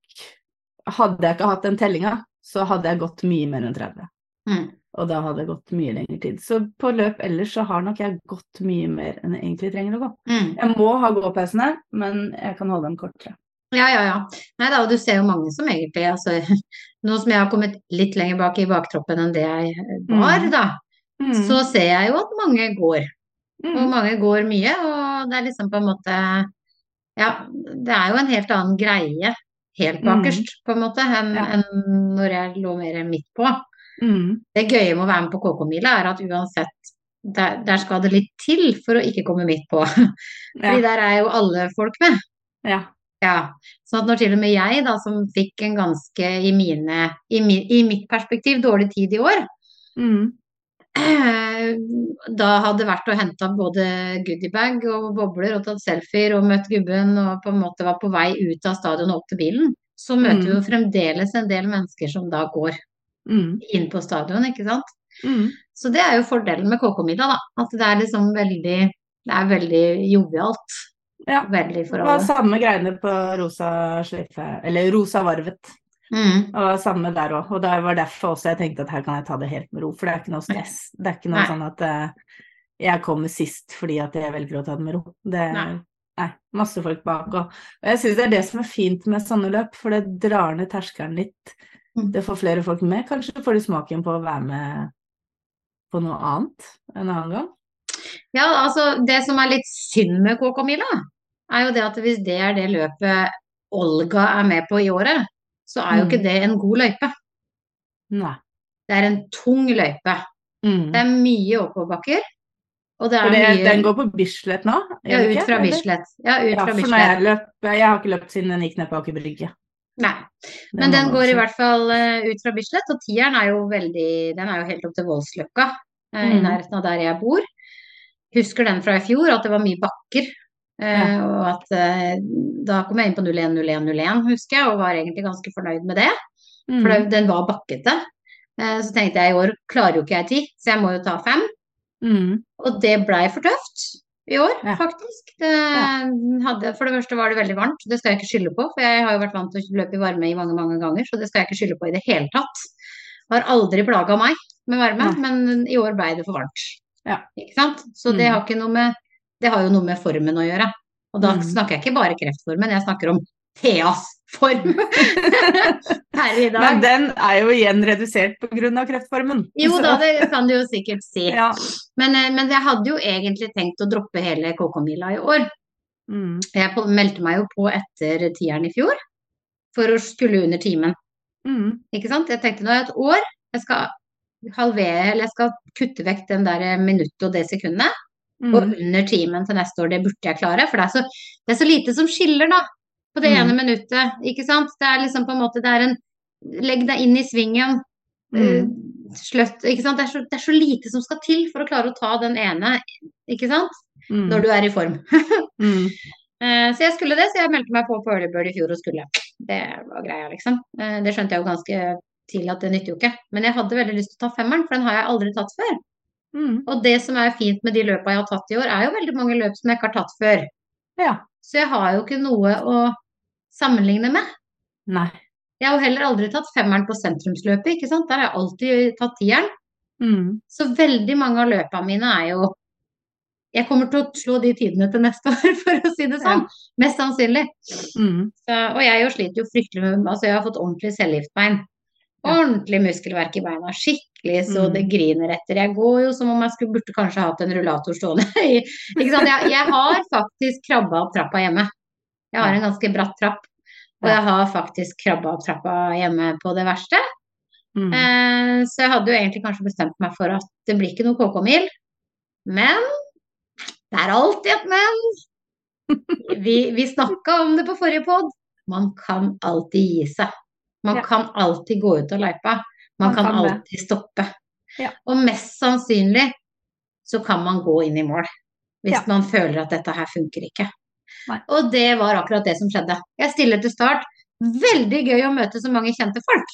Speaker 3: Hadde jeg ikke hatt den tellinga, så hadde jeg gått mye mer enn 30.
Speaker 2: Mm.
Speaker 3: Og da hadde det gått mye lengre tid. Så på løp ellers så har nok jeg gått mye mer enn jeg egentlig trenger å gå.
Speaker 2: Mm.
Speaker 3: Jeg må ha gåpausene, men jeg kan holde dem kortere.
Speaker 2: Ja, ja, ja. Nei da, og du ser jo mange som egentlig altså, Nå som jeg har kommet litt lenger bak i baktroppen enn det jeg var,
Speaker 3: Mm.
Speaker 2: da,
Speaker 3: Mm.
Speaker 2: så ser jeg jo at mange går. Og
Speaker 3: Mm.
Speaker 2: mange går mye, og det er liksom på en måte Ja, det er jo en helt annen greie helt bakerst, på en måte, enn
Speaker 3: Mm. Ja.
Speaker 2: enn når jeg lå mer midt på.
Speaker 3: Mm.
Speaker 2: Det gøye med å være med på KK-mila er at uansett der, der skal det litt til for å ikke komme midt på. Fordi
Speaker 3: Ja.
Speaker 2: der er jo alle folk med.
Speaker 3: ja.
Speaker 2: Ja, Så at når til og med jeg, da, som fikk en ganske, i mine, i, mi, i mitt perspektiv, dårlig tid i år,
Speaker 3: Mm.
Speaker 2: da hadde vært og henta både goodiebag og bobler og tatt selfier og møtt gubben og på en måte var på vei ut av stadion og opp til bilen, så møter vi jo fremdeles en del mennesker som da går
Speaker 3: Mm.
Speaker 2: inn på stadion, ikke sant.
Speaker 3: Mm.
Speaker 2: Så det er jo fordelen med KK-middag, da. At det er liksom veldig Det er veldig jovialt.
Speaker 3: Ja.
Speaker 2: Veldig for alle.
Speaker 3: Det var samme greiene på rosa sløyfe, eller rosa varvet.
Speaker 2: Mm.
Speaker 3: Var samme der òg. Og det var derfor også jeg tenkte at her kan jeg ta det helt med ro, for det er ikke noe stress. Det er ikke noe
Speaker 2: Nei.
Speaker 3: sånn at uh, jeg kommer sist fordi at jeg velger å ta det med ro. Det
Speaker 2: Nei.
Speaker 3: Nei, masse folk bak. Og, og jeg syns det er det som er fint med sånne løp, for det drar ned terskelen litt.
Speaker 2: Mm.
Speaker 3: Det får flere folk med. Kanskje får de smaken på å være med på noe annet en annen gang.
Speaker 2: Ja, altså det som er litt synd med KK Mila, er jo det at hvis det er det løpet Olga er med på i året, så er jo
Speaker 3: Mm.
Speaker 2: ikke det en god løype.
Speaker 3: Nei.
Speaker 2: Det er en tung løype.
Speaker 3: Mm.
Speaker 2: Det er mye oppoverbakker. Og det er
Speaker 3: det,
Speaker 2: mye
Speaker 3: den går på Bislett nå?
Speaker 2: Ja, ut fra Bislett. Ja, ut
Speaker 3: Ja, for
Speaker 2: Bislett.
Speaker 3: jeg løp Jeg har ikke løpt siden den gikk ned på Aker Brygge.
Speaker 2: Nei. Men den går i hvert fall eh, ut fra Bislett, og tieren er jo veldig Den er jo helt opp til Voldsløkka, mm. i nærheten av der jeg bor. Husker den fra i fjor, at det var mye bakker. eh,
Speaker 3: Ja.
Speaker 2: Og at eh, da kom jeg inn på 01-01-01, husker jeg, og var egentlig ganske fornøyd med det.
Speaker 3: Mm.
Speaker 2: For den var bakkete. Eh, Så tenkte jeg i år klarer jo ikke jeg ti, så jeg må jo ta fem.
Speaker 3: Mm.
Speaker 2: Og det blei for tøft i år,
Speaker 3: Ja.
Speaker 2: faktisk. Det hadde, for det første var det veldig varmt, det skal jeg ikke skylde på. For jeg har jo vært vant til å løpe i varme i mange, mange ganger, så det skal jeg ikke skylde på i det hele tatt. Har aldri plaga meg med varme,
Speaker 3: Nei.
Speaker 2: men i år blei det for varmt.
Speaker 3: Ja.
Speaker 2: Ikke sant? Så det
Speaker 3: Mm.
Speaker 2: har ikke noe med Det har jo noe med formen å gjøre. Og da
Speaker 3: Mm.
Speaker 2: snakker jeg ikke bare kreftformen, jeg snakker om Theas form per i dag.
Speaker 3: Men den er jo igjen redusert pga. kreftformen.
Speaker 2: Jo da, det kan du jo sikkert si.
Speaker 3: Ja.
Speaker 2: Men, eh, men jeg hadde jo egentlig tenkt å droppe hele KK-mila i år.
Speaker 3: Mm.
Speaker 2: Jeg meldte meg jo på etter tieren i fjor, for å skulle under timen.
Speaker 3: Mm.
Speaker 2: Ikke sant? Jeg tenkte nå det et år, jeg skal halvere, eller jeg skal kutte vekk den der minuttet og det sekundet. Og
Speaker 3: Mm.
Speaker 2: under timen til neste år, det burde jeg klare. For det er så, det er så lite som skiller, da. På det
Speaker 3: Mm.
Speaker 2: ene minuttet, ikke sant. Det er liksom på en måte, det er en Legg deg inn i svingen.
Speaker 3: Mm.
Speaker 2: eh, Sløtt, ikke sant. Det er, så, det er så lite som skal til for å klare å ta den ene, ikke sant.
Speaker 3: Mm.
Speaker 2: Når du er i form.
Speaker 3: Mm.
Speaker 2: Eh, Så jeg skulle det, så jeg meldte meg på på Early Bird i fjor og skulle. Det var greia, liksom. Eh, Det skjønte jeg jo ganske tidlig at det nytter jo ikke. Men jeg hadde veldig lyst til å ta femmeren, for den har jeg aldri tatt før.
Speaker 3: Mm.
Speaker 2: Og det som er fint med de løpa jeg har tatt i år, er jo veldig mange løp som jeg ikke har tatt før.
Speaker 3: Ja.
Speaker 2: Så jeg har jo ikke noe å sammenligne med.
Speaker 3: Nei.
Speaker 2: Jeg har jo heller aldri tatt femmeren på sentrumsløpet, ikke sant. Der har jeg alltid tatt tieren.
Speaker 3: Mm.
Speaker 2: Så veldig mange av løpene mine er jo Jeg kommer til å slå de tidene til neste år, for å si det sånn. Mest sannsynlig.
Speaker 3: Mm.
Speaker 2: Så, og jeg jo sliter jo fryktelig med Altså, jeg har fått ordentlig cellegiftbein. Ordentlig muskelverk i beina. Skikkelig så
Speaker 3: Mm.
Speaker 2: det griner etter. Jeg går jo som om jeg skulle, burde kanskje hatt en rullator stående Ikke sant. Jeg, jeg har faktisk krabba opp trappa hjemme. Jeg har en ganske bratt trapp. Og jeg har faktisk krabba opp trappa hjemme på det verste.
Speaker 3: Mm.
Speaker 2: Eh, så jeg hadde jo egentlig kanskje bestemt meg for at det blir ikke noe KK-mil. Men det er alltid et men. Vi, vi snakka om det på forrige pod. Man kan alltid gi seg. Man
Speaker 3: Ja.
Speaker 2: kan alltid gå ut av løypa. Man,
Speaker 3: Man
Speaker 2: kan,
Speaker 3: kan
Speaker 2: alltid stoppe.
Speaker 3: Ja.
Speaker 2: Og mest sannsynlig så kan man gå inn i mål. Hvis
Speaker 3: Ja.
Speaker 2: man føler at dette her funker ikke.
Speaker 3: Nei.
Speaker 2: Og det var akkurat det som skjedde. Jeg stiller til start. Veldig gøy å møte så mange kjente folk.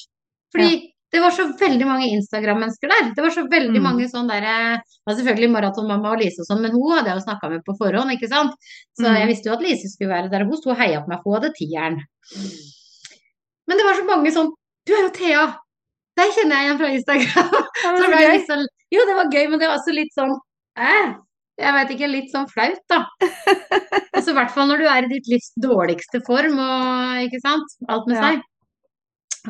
Speaker 2: Fordi det var så veldig mange Instagram-mennesker der. Det var så veldig
Speaker 3: Mm.
Speaker 2: mange sånn derre ja, Selvfølgelig maratonmamma og Lise og sånn, men hun hadde jeg jo snakka med på forhånd, ikke sant. Så
Speaker 3: Mm.
Speaker 2: jeg visste jo at Lise skulle være der, hun sto og heia på meg, hun hadde tieren. Men det var så mange sånn Du er jo Thea! Deg kjenner jeg igjen fra Instagram.
Speaker 3: Ja, det
Speaker 2: var
Speaker 3: gøy.
Speaker 2: sånn Jo, det var gøy, men det var også litt sånn eh, Jeg vet ikke, litt sånn flaut, da. Altså i hvert fall når du er i ditt livs dårligste form og ikke sant. Alt med
Speaker 3: Ja.
Speaker 2: seg.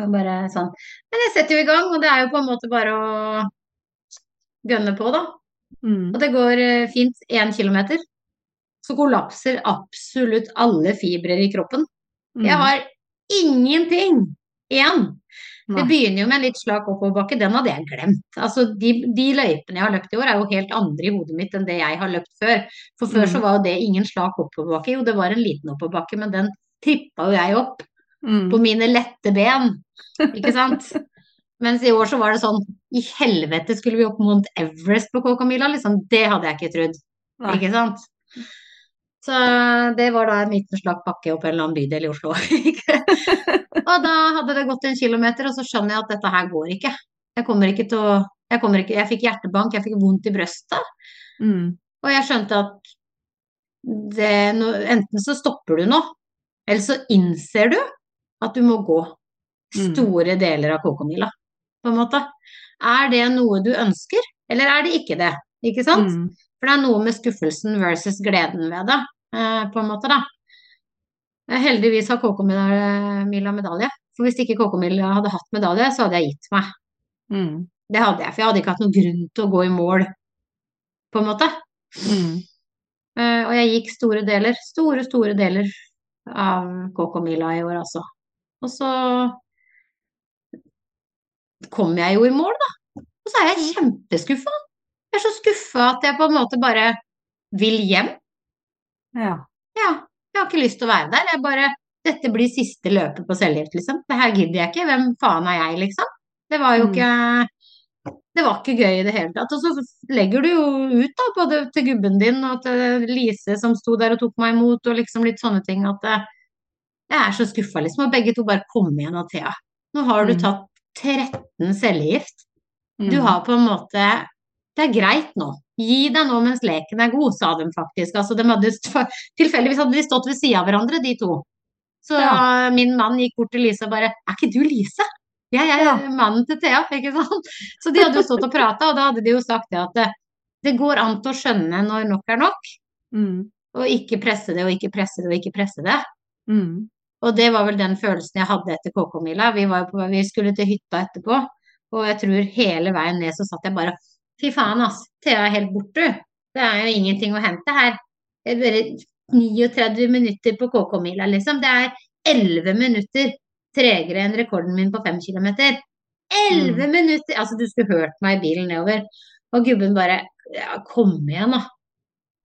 Speaker 2: Og bare sånn. Men jeg setter jo i gang, og det er jo på en måte bare å gønne på, da.
Speaker 3: Mm.
Speaker 2: Og det går eh, fint én kilometer. Så kollapser absolutt alle fibrer i kroppen. Jeg
Speaker 3: Mm.
Speaker 2: har ingenting igjen. Det begynner jo med en litt slak oppoverbakke, den hadde jeg glemt. Altså, de, de løypene jeg har løpt i år er jo helt andre i hodet mitt enn det jeg har løpt før. For før
Speaker 3: Mm.
Speaker 2: så var jo det ingen slak oppoverbakke, jo det var en liten oppoverbakke, men den trippa jo jeg opp
Speaker 3: Mm.
Speaker 2: på mine lette ben, ikke sant. Mens i år så var det sånn, i helvete skulle vi opp mot Everest på Kåkamila, liksom. Det hadde jeg ikke trodd,
Speaker 3: Nei.
Speaker 2: ikke sant. Så det var da en liten pakke opp en eller annen bydel i Oslo. Og da hadde det gått en kilometer, og så skjønner jeg at dette her går ikke. Jeg kommer ikke til å Jeg, kommer ikke, jeg fikk hjertebank, jeg fikk vondt i brøstet.
Speaker 3: Mm.
Speaker 2: Og jeg skjønte at det, no, enten så stopper du nå, eller så innser du at du må gå
Speaker 3: Mm.
Speaker 2: store deler av Kokomila, på en måte. Er det noe du ønsker, eller er det ikke det? Ikke sant?
Speaker 3: Mm.
Speaker 2: For det er noe med skuffelsen versus gleden ved det, på en måte, da. Eh, Heldigvis har KK Mila medalje. For hvis ikke KK Mila hadde hatt medalje, så hadde jeg gitt meg.
Speaker 3: Mm.
Speaker 2: Det hadde jeg, for jeg hadde ikke hatt noen grunn til å gå i mål, på en måte.
Speaker 3: Mm.
Speaker 2: Eh, og jeg gikk store deler, store, store deler av KK Mila i år, altså. Og så kom jeg jo i mål, da. Og så er jeg kjempeskuffa. Jeg er så skuffa at jeg på en måte bare vil hjem.
Speaker 3: Ja.
Speaker 2: Ja, jeg har ikke lyst til å være der. Jeg bare Dette blir siste løpet på cellegift, liksom. Det her gidder jeg ikke. Hvem faen er jeg, liksom? Det var jo
Speaker 3: Mm.
Speaker 2: ikke Det var ikke gøy i det hele tatt. Og så legger du jo ut, da, både til gubben din og til Lise som sto der og tok meg imot, og liksom litt sånne ting at eh, jeg er så skuffa, liksom. Og begge to bare kom igjen av Thea. Nå har du
Speaker 3: Mm.
Speaker 2: tatt 13 cellegift.
Speaker 3: Mm.
Speaker 2: Du har på en måte Det er greit nå. Gi deg nå mens leken er god, sa de faktisk. Altså, de hadde, tilfeldigvis hadde de stått ved sida av hverandre, de to. Så
Speaker 3: Ja.
Speaker 2: min mann gikk bort til Lise og bare Er ikke du Lise? Jeg er
Speaker 3: Ja.
Speaker 2: mannen til Thea, ikke sant? Så de hadde jo stått og prata, og da hadde de jo sagt det at det, det går an til å skjønne når nok er nok,
Speaker 3: Mm.
Speaker 2: og ikke presse det og ikke presse det og ikke presse det.
Speaker 3: Mm.
Speaker 2: Og det var vel den følelsen jeg hadde etter KK-mila. Vi, var jo på- vi skulle til hytta etterpå, og jeg tror hele veien ned så satt jeg bare Fy faen, ass. Thea er helt borte. Det er jo ingenting å hente her. Det er bare 39 minutter på KK-mila, liksom. Det er 11 minutter tregere enn rekorden min på 5 km. 11 minutter! Altså, du skulle hørt meg i bilen nedover. Og gubben bare ja, Kom igjen, da.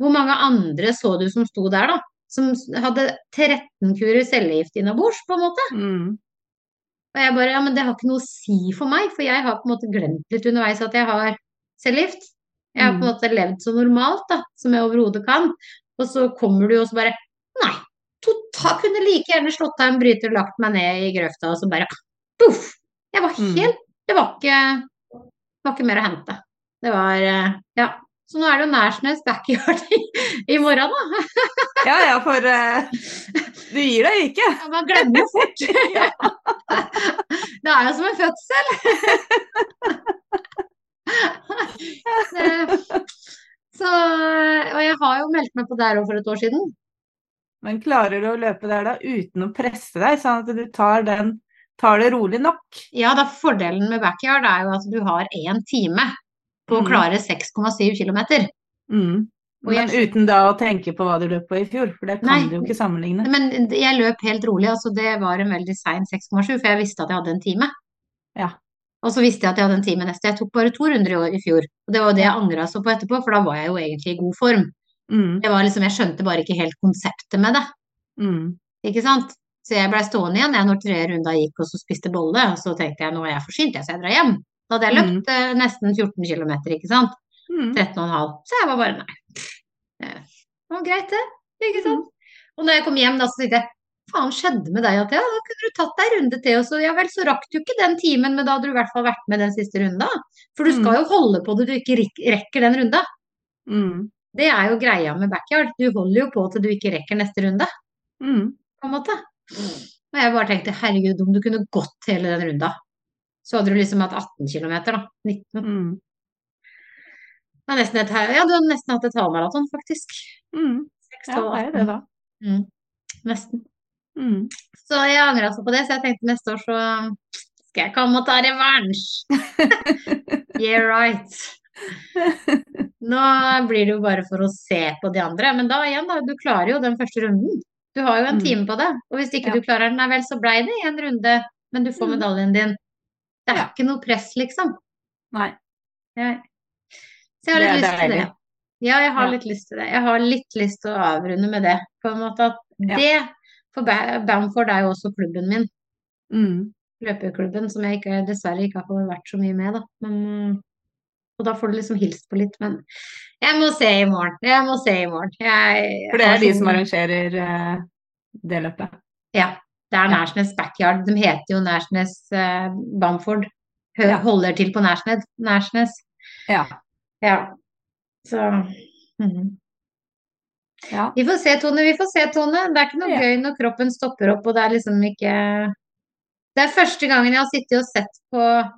Speaker 2: Hvor mange andre så du som sto der, da? Som hadde 13 kurer cellegift innabords, på en måte.
Speaker 3: Mm.
Speaker 2: Og jeg bare, ja, men det har ikke noe å si for meg, for jeg har på en måte glemt litt underveis at jeg har cellegift. Jeg har på en
Speaker 3: Mm.
Speaker 2: måte levd så normalt da, som jeg overhodet kan. Og så kommer du og så bare Nei, total, kunne like gjerne slått av en bryter og lagt meg ned i grøfta, og så bare poff! Jeg var
Speaker 3: Mm.
Speaker 2: helt Det var ikke, det var ikke mer å hente. Det var eh, Ja. Så nå er det jo Nærsnes backyard i, i morgen, da.
Speaker 3: Ja ja, for uh, du gir deg ikke.
Speaker 2: Ja, man glemmer jo fort. Det er jo som en fødsel. Så, og jeg har jo meldt meg på der òg for et år siden.
Speaker 3: Men klarer du å løpe der da uten å presse deg, sånn at du tar, den, tar det rolig nok?
Speaker 2: Ja, da Fordelen med backyard er jo at du har én time på å
Speaker 3: Mm.
Speaker 2: klare 6,7 km.
Speaker 3: Mm. Men uten da å tenke på hva du løp på i fjor, for det kan
Speaker 2: Nei.
Speaker 3: du jo ikke sammenligne.
Speaker 2: Men jeg løp helt rolig, altså det var en veldig sein 6,7, for jeg visste at jeg hadde en time.
Speaker 3: Ja.
Speaker 2: Og så visste jeg at jeg hadde en time neste. Jeg tok bare to runder i år i fjor. Og det var det jeg angra så på etterpå, for da var jeg jo egentlig i god form.
Speaker 3: Mm.
Speaker 2: Det var liksom, jeg skjønte bare ikke helt konseptet med det.
Speaker 3: Mm.
Speaker 2: Ikke sant? Så jeg blei stående igjen jeg når tre runder gikk og så spiste bolle. Og så tenkte jeg nå er jeg for sint, jeg, så jeg drar hjem. Da hadde jeg løpt eh, nesten 14 km, ikke sant.
Speaker 3: Mm.
Speaker 2: 13,5. Så jeg var bare nei. Det var greit, det. Ikke sant. Og når jeg kom hjem, da så tenkte jeg faen skjedde med deg, Athea? Da kunne du tatt deg en runde til. Og så ja vel, så rakk du ikke den timen, men da hadde du i hvert fall vært med den siste runda. For du skal jo holde på til du ikke rekker den runda.
Speaker 3: Mm.
Speaker 2: Det er jo greia med backyard. Du holder jo på til du ikke rekker neste runde.
Speaker 3: Mm.
Speaker 2: på en måte. Og jeg bare tenkte herregud, om du kunne gått hele den runda, så hadde du liksom hatt 18 km, da. 19.
Speaker 3: Mm.
Speaker 2: Nesten et, ja, du hadde nesten hatt et halvmaraton, faktisk.
Speaker 3: Mm. Ja, det er jo det, da.
Speaker 2: Mm, nesten.
Speaker 3: Mm.
Speaker 2: Så jeg angrer altså på det, så jeg tenkte neste år så skal jeg komme og ta revansj. Yeah, right. Nå blir det jo bare for å se på de andre, men da igjen, da, du klarer jo den første runden. Du har jo en
Speaker 3: Mm.
Speaker 2: time på det, og hvis ikke
Speaker 3: Ja.
Speaker 2: du klarer den, vel, så blei det en runde, men du får
Speaker 3: Mm.
Speaker 2: medaljen din. Det er
Speaker 3: Ja.
Speaker 2: ikke noe press, liksom.
Speaker 3: Nei.
Speaker 2: Ja. Så jeg har litt lyst til det. Ja, jeg har litt lyst til det. Jeg har litt lyst til å avrunde med det, på en måte. At det For Bamford er jo også klubben min.
Speaker 3: Mm.
Speaker 2: Løpeklubben, som jeg ikke, dessverre ikke har fått vært så mye med, da. Men, og da får du liksom hilst på litt. Men jeg må se i morgen. Jeg må se i morgen. Jeg,
Speaker 3: For det er de som arrangerer uh, det løpet.
Speaker 2: Ja. Det er. Nærsnes Backyard. De heter jo Nærsnes uh, Bamford. Hø-
Speaker 3: Ja.
Speaker 2: Holder til på Nærsnes. Nærsnes.
Speaker 3: Ja.
Speaker 2: Ja. Så mhm.
Speaker 3: Ja.
Speaker 2: Vi får se, Tone. Vi får se, Tone. Det er ikke noe
Speaker 3: Ja.
Speaker 2: gøy når kroppen stopper opp, og det er liksom ikke Det er første gangen jeg har sittet og sett på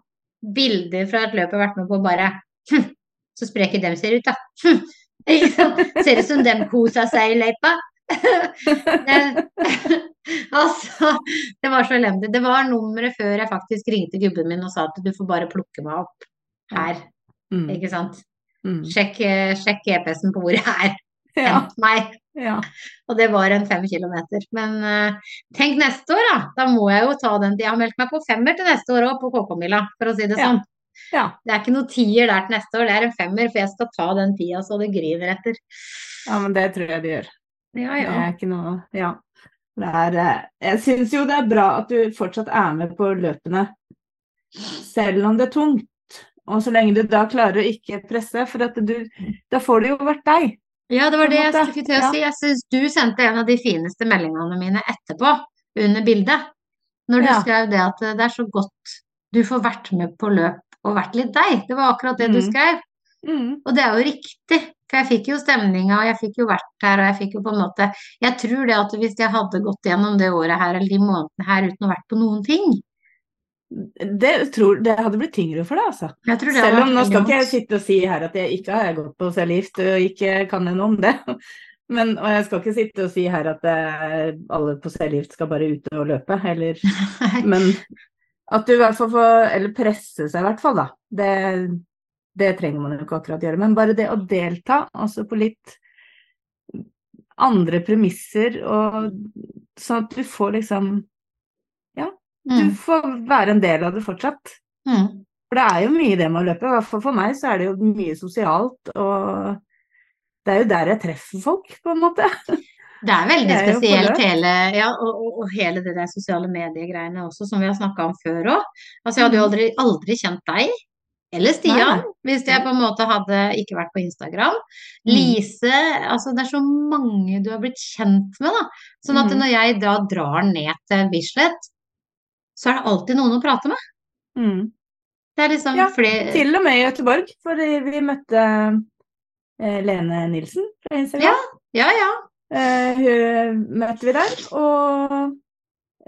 Speaker 2: bilder fra et løp jeg har vært med på, bare hm, Så spreke dem ser ut, da. Hm. Ser ut som dem kosa seg i løypa. Det- altså, det var så elendig. Det var nummeret før jeg faktisk ringte gubben min og sa at du får bare plukke meg opp her,
Speaker 3: Mm.
Speaker 2: ikke sant.
Speaker 3: Mm.
Speaker 2: Sjekk, eh, sjekk GPS-en på hvor jeg er.
Speaker 3: Ja.
Speaker 2: Meg.
Speaker 3: ja.
Speaker 2: Og det var en fem kilometer. Men uh, tenk neste år, da. Da må jeg jo ta den. Jeg har meldt meg på femmer til neste år òg, på KK-mila, for å si det
Speaker 3: Ja.
Speaker 2: sånn.
Speaker 3: ja.
Speaker 2: Det er ikke noe tier der til neste år, det er en femmer, for jeg skal ta den tida så det griner etter.
Speaker 3: Ja, men det tror jeg de gjør.
Speaker 2: Ja,
Speaker 3: Det er ikke noe Ja. Det er, eh, jeg syns jo det er bra at du fortsatt er med på løpene, selv om det er tungt. Og så lenge du da klarer å ikke presse, for at du, da får du jo vært deg.
Speaker 2: Ja, det var det jeg skulle til å si. Jeg syns du sendte en av de fineste meldingene mine etterpå, under bildet. Når du
Speaker 3: Ja.
Speaker 2: skrev det at det er så godt du får vært med på løp og vært litt deg. Det var akkurat det du
Speaker 3: Mm.
Speaker 2: skrev.
Speaker 3: Mm.
Speaker 2: Og det er jo riktig, for jeg fikk jo stemninga, og jeg fikk jo vært her, og jeg fikk jo på en måte Jeg tror det at hvis jeg hadde gått gjennom det året her, eller de månedene her uten å vært på noen ting
Speaker 3: Det, tror, det hadde blitt tyngre for deg, altså.
Speaker 2: jeg tror det
Speaker 3: Selv om nå skal ikke jeg sitte og si her at jeg ikke har gått på cellegift og ikke kan jeg noe om det. Men, og jeg skal ikke sitte og si her at jeg, alle på cellegift skal bare ut og løpe, eller Men at du i hvert fall får Eller presse seg i hvert fall, da. Det, det trenger man jo ikke akkurat gjøre. Men bare det å delta, altså på litt andre premisser, og sånn at du får liksom Du
Speaker 2: Mm,
Speaker 3: får være en del av det fortsatt.
Speaker 2: mm.
Speaker 3: For det er jo mye det med å løpe. I hvert fall for meg så er det jo mye sosialt, og det er jo der jeg treffer folk, på en måte.
Speaker 2: Det er veldig
Speaker 3: Det er
Speaker 2: spesielt hele, ja, og, og, og hele det der sosiale mediegreiene også, som vi har snakka om før òg. Altså, jeg hadde jo aldri, aldri kjent deg, eller Stian,
Speaker 3: Mm. Nei, nei.
Speaker 2: hvis jeg på en måte hadde ikke vært på Instagram.
Speaker 3: Mm.
Speaker 2: Lise, altså det er så mange du har blitt kjent med, da. Sånn at
Speaker 3: Mm.
Speaker 2: når jeg da drar ned til Bislett, så er det alltid noen å prate med.
Speaker 3: Mm.
Speaker 2: Det er liksom
Speaker 3: Ja,
Speaker 2: flere
Speaker 3: Til og med i Göteborg, for vi møtte eh, Lene Nilsen fra Instagram.
Speaker 2: Ja. Ja, ja.
Speaker 3: Eh, hun møtte vi der, og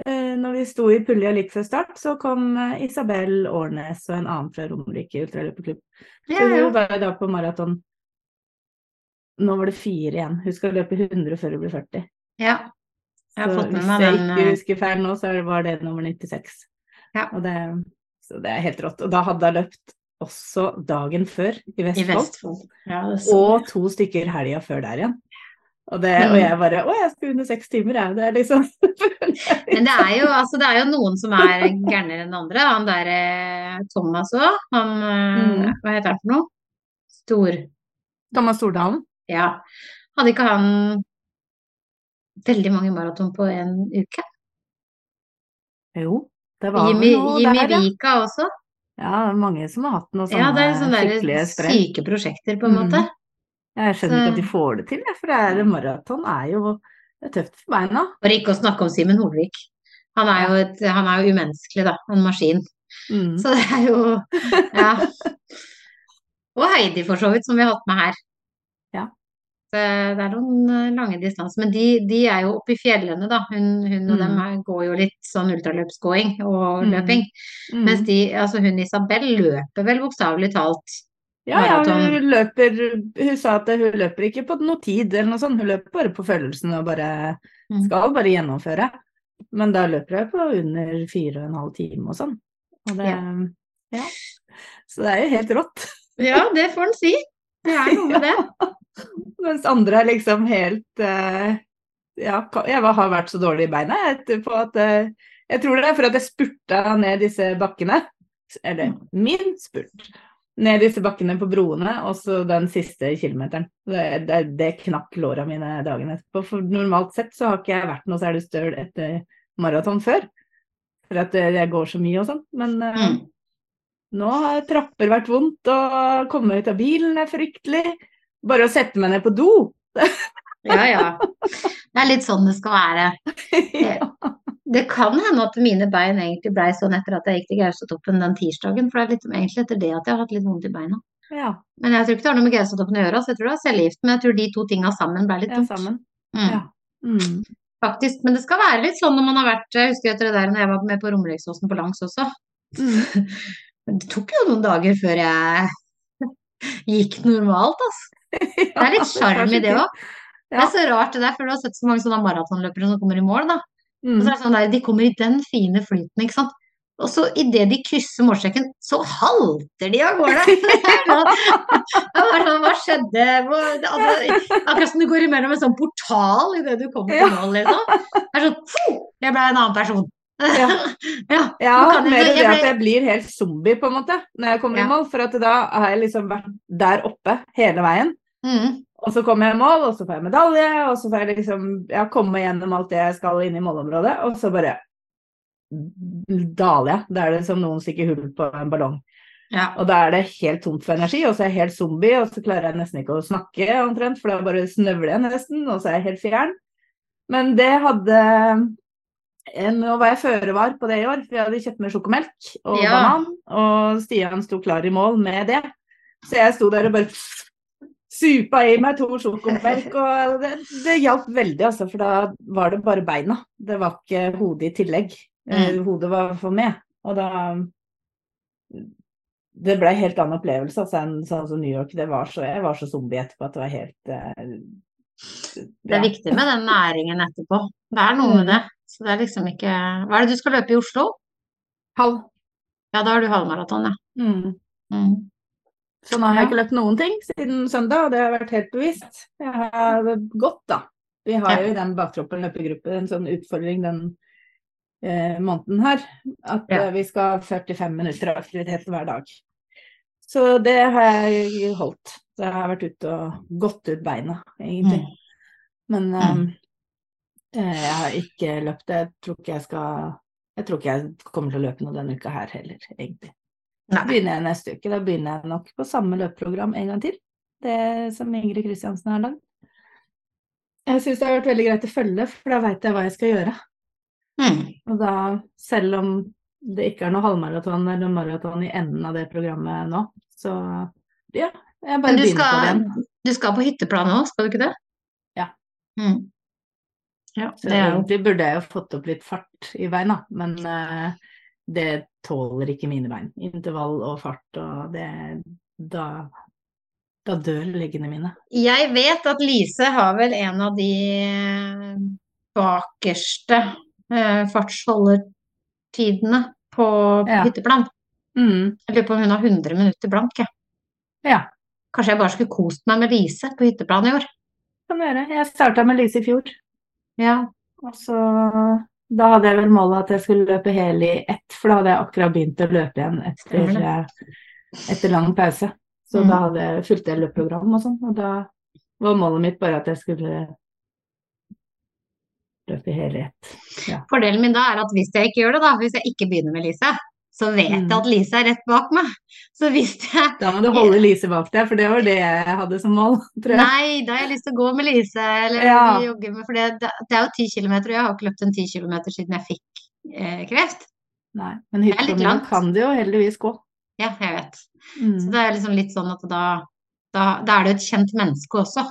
Speaker 3: eh, når vi sto i pulja litt før start, så kom eh, Isabel Årnes og en annen fra Romerike ultraløperklubb.
Speaker 2: ja,
Speaker 3: ja. hun var da på maraton Nå var det fire igjen. Hun skal løpe 100 før hun blir 40.
Speaker 2: ja. Jeg har fått med
Speaker 3: hvis jeg ikke
Speaker 2: eh,
Speaker 3: husker feil nå, så var det nummer 96.
Speaker 2: Ja.
Speaker 3: Og det, så det er helt rått. Og da hadde hun løpt også dagen før i
Speaker 2: i
Speaker 3: Vestfold.
Speaker 2: Vestfold. Ja, så
Speaker 3: Og to stykker helga før der igjen. Og, det, og
Speaker 2: Mm.
Speaker 3: jeg bare Å, jeg skal under seks timer, jeg. Det er liksom
Speaker 2: Men det er jo, altså, det er jo noen som er gærnere enn andre. Han der eh, Thomas òg, han eh,
Speaker 3: Mm.
Speaker 2: Hva heter han for noe? Stor...
Speaker 3: Thomas Stordalen.
Speaker 2: Ja. Hadde ikke han veldig mange maraton på en uke?
Speaker 3: Jo, det var
Speaker 2: Jimmy,
Speaker 3: vel noe
Speaker 2: Jimmy
Speaker 3: der, ja.
Speaker 2: Vika også?
Speaker 3: Ja, det er mange som har hatt noe
Speaker 2: Ja, det er
Speaker 3: sånne
Speaker 2: sånne
Speaker 3: skikkelige sprell.
Speaker 2: syke prosjekter, på en
Speaker 3: Mm.
Speaker 2: måte.
Speaker 3: Jeg skjønner ikke at de får det til, for det er, maraton er jo det er tøft for beina.
Speaker 2: For ikke å snakke om Simen Holvik. Han er jo, et, han er jo umenneskelig, da. En maskin.
Speaker 3: Mm.
Speaker 2: Så det er jo Ja. Og Heidi, for så vidt, som vi har hatt med her. Det, er noen eh, lange distanser. Men de, de er jo oppe i fjellene, da. Hun, hun og dem
Speaker 3: Mm.
Speaker 2: er, går jo litt sånn ultraløpsgåing og
Speaker 3: Mm.
Speaker 2: løping.
Speaker 3: Mm.
Speaker 2: Mens de, altså hun Isabel løper vel bokstavelig talt.
Speaker 3: Ja, ja, hun løper Hun sa at hun løper ikke på noe tid eller noe sånt, hun løper bare på følelsen og bare
Speaker 2: Mm.
Speaker 3: skal bare gjennomføre. Men da løper hun på under fire og en halv time og sånn. Og det
Speaker 2: Ja.
Speaker 3: ja. Så det er jo helt rått.
Speaker 2: Ja, det får en si. Det er noe med det.
Speaker 3: Mens andre er liksom helt uh, Ja, jeg har vært så dårlig i beina etterpå at uh, Jeg tror det er for at jeg spurta ned disse bakkene. Eller min spurt. Ned disse bakkene på broene, og så den siste kilometeren. Det, det, det knakk låra mine dagene etterpå. For normalt sett så har ikke jeg vært noe særlig støl etter maraton før. For at eh, jeg går så mye og sånn. Men uh,
Speaker 2: Mm.
Speaker 3: nå har trapper vært vondt, og komme ut av bilen er fryktelig. Bare å sette meg ned på do.
Speaker 2: Ja, ja. Det er litt sånn det skal være.
Speaker 3: ja.
Speaker 2: Det kan hende at mine bein egentlig blei sånn etter at jeg gikk til Gaustatoppen den tirsdagen, for det er litt, egentlig etter det at jeg har hatt litt vondt i beina.
Speaker 3: Ja,
Speaker 2: Men jeg tror ikke det har noe med GS-toppen å gjøre, så jeg tror det var cellegift. Men jeg tror de to tinga sammen ble litt
Speaker 3: sammen.
Speaker 2: Mm.
Speaker 3: Ja. Mm.
Speaker 2: Faktisk. Men det skal være litt sånn når man har vært Jeg husker etter det der når jeg var med på Romeriksåsen på langs også.
Speaker 3: Mm.
Speaker 2: Det tok jo noen dager før jeg gikk normalt, altså. Det er litt sjarm i det òg. Det er så rart det der, for du har sett så mange sånne maratonløpere som kommer i mål, da. Og
Speaker 3: Mm.
Speaker 2: så er det sånn der, de kommer i den fine flyten, ikke sant. Og så idet de krysser målstreken, så halter de av gårde! Er sånn, Hva skjedde? Altså, akkurat som du går imellom en sånn portal idet du kommer til mål, liksom. Det er sånn! Jeg ble en annen person.
Speaker 3: Ja.
Speaker 2: ja.
Speaker 3: Ja,
Speaker 2: kan
Speaker 3: mer det at jeg blir helt zombie, på en måte, når jeg kommer
Speaker 2: Ja.
Speaker 3: i mål. For at da har jeg liksom vært der oppe hele veien.
Speaker 2: Mm.
Speaker 3: Og så kommer jeg i mål, og så får jeg medalje, og så får jeg liksom ja, komme gjennom alt det jeg skal inn i målområdet, og så bare daler jeg. Da er det som noen stikker hull på en ballong.
Speaker 2: Ja.
Speaker 3: Og da er det helt tomt for energi, og så er jeg helt zombie, og så klarer jeg nesten ikke å snakke omtrent, for da bare snøvler jeg nesten, og så er jeg helt fjern. Men det hadde Nå var jeg føre var på det i år, for jeg hadde kjøpt med sjokomelk og
Speaker 2: Ja.
Speaker 3: banan, og Stian sto klar i mål med det. Så jeg sto der og bare supa i meg to sjokomelk, og det, det hjalp veldig, altså, for da var det bare beina. Det var ikke hodet i tillegg. Mm. Hodet var for med. Og da Det ble en helt annen opplevelse altså, enn sånn som New York. Det var så, jeg var så zombie etterpå at det var helt eh,
Speaker 2: Det er viktig med den næringen etterpå. Det er noe
Speaker 3: Mm.
Speaker 2: med det. Så det er liksom ikke Hva er det du skal løpe i Oslo?
Speaker 3: Halv.
Speaker 2: Ja, da har du halvmaraton, ja.
Speaker 3: Mm.
Speaker 2: Mm.
Speaker 3: Så nå har jeg ikke løpt noen ting siden søndag, og det har vært helt bevisst. Jeg har gått, da. Vi har jo i den baktroppen løpegruppe en sånn utfordring den eh, måneden her. At
Speaker 2: Ja.
Speaker 3: eh, vi skal ha 45 minutter aktivitet hver dag. Så det har jeg holdt. Så jeg har vært ute og gått ut beina, egentlig.
Speaker 2: Mm.
Speaker 3: Men eh, jeg har ikke løpt. Jeg tror ikke jeg skal Jeg tror ikke jeg kommer til å løpe noe denne uka her heller, egentlig.
Speaker 2: Nei.
Speaker 3: Begynner jeg neste uke. Da begynner jeg nok på samme løpeprogram en gang til. Det som Ingrid Kristiansen har lagd. Jeg syns det har vært veldig greit å følge, for da veit jeg hva jeg skal gjøre.
Speaker 2: Mm.
Speaker 3: Og da, selv om det ikke er noe halvmaraton eller maraton i enden av det programmet nå, så ja, jeg bare begynner skal, på det igjen.
Speaker 2: du skal på hytteplan òg, skal du ikke det?
Speaker 3: Ja.
Speaker 2: Mm. Ja, det er
Speaker 3: egentlig burde jeg jo fått opp litt fart i beina, men uh, det tåler ikke mine bein. Intervall og fart og det Da, da dør leggene mine.
Speaker 2: Jeg vet at Lise har vel en av de bakerste eh, fartsholdertidene på
Speaker 3: Ja.
Speaker 2: hytteplan.
Speaker 3: Mm.
Speaker 2: Jeg lurer på om hun har 100 minutter blank, jeg.
Speaker 3: Ja.
Speaker 2: Kanskje jeg bare skulle kost meg med Lise på hytteplan i år.
Speaker 3: kan du gjøre. Jeg starta med Lise i fjor,
Speaker 2: Ja.
Speaker 3: og så da hadde jeg vel målet at jeg skulle løpe hel i ett, for da hadde jeg akkurat begynt å løpe igjen etter, eh, etter lang pause. Så
Speaker 2: Mm.
Speaker 3: da hadde fulgte jeg løpeprogram og sånn, og da var målet mitt bare at jeg skulle løpe hel i ett.
Speaker 2: Fordelen min da er at hvis jeg ikke gjør det, da, hvis jeg ikke begynner med Lise, så vet jeg
Speaker 3: Mm.
Speaker 2: at Lise er rett bak meg. Så hvis jeg
Speaker 3: Da må du holde Lise bak deg, for det var det jeg hadde som mål, tror jeg.
Speaker 2: Nei, da har jeg lyst til å gå med Lise, eller
Speaker 3: Ja.
Speaker 2: jogge med For det, det er jo ti kilometer, og jeg har ikke løpt en ti kilometer siden jeg fikk eh, kreft.
Speaker 3: Nei, men hytta kan det jo heldigvis gå.
Speaker 2: Ja, jeg vet. Så
Speaker 3: Mm.
Speaker 2: det er liksom litt sånn at da, da, da er det jo et kjent menneske også,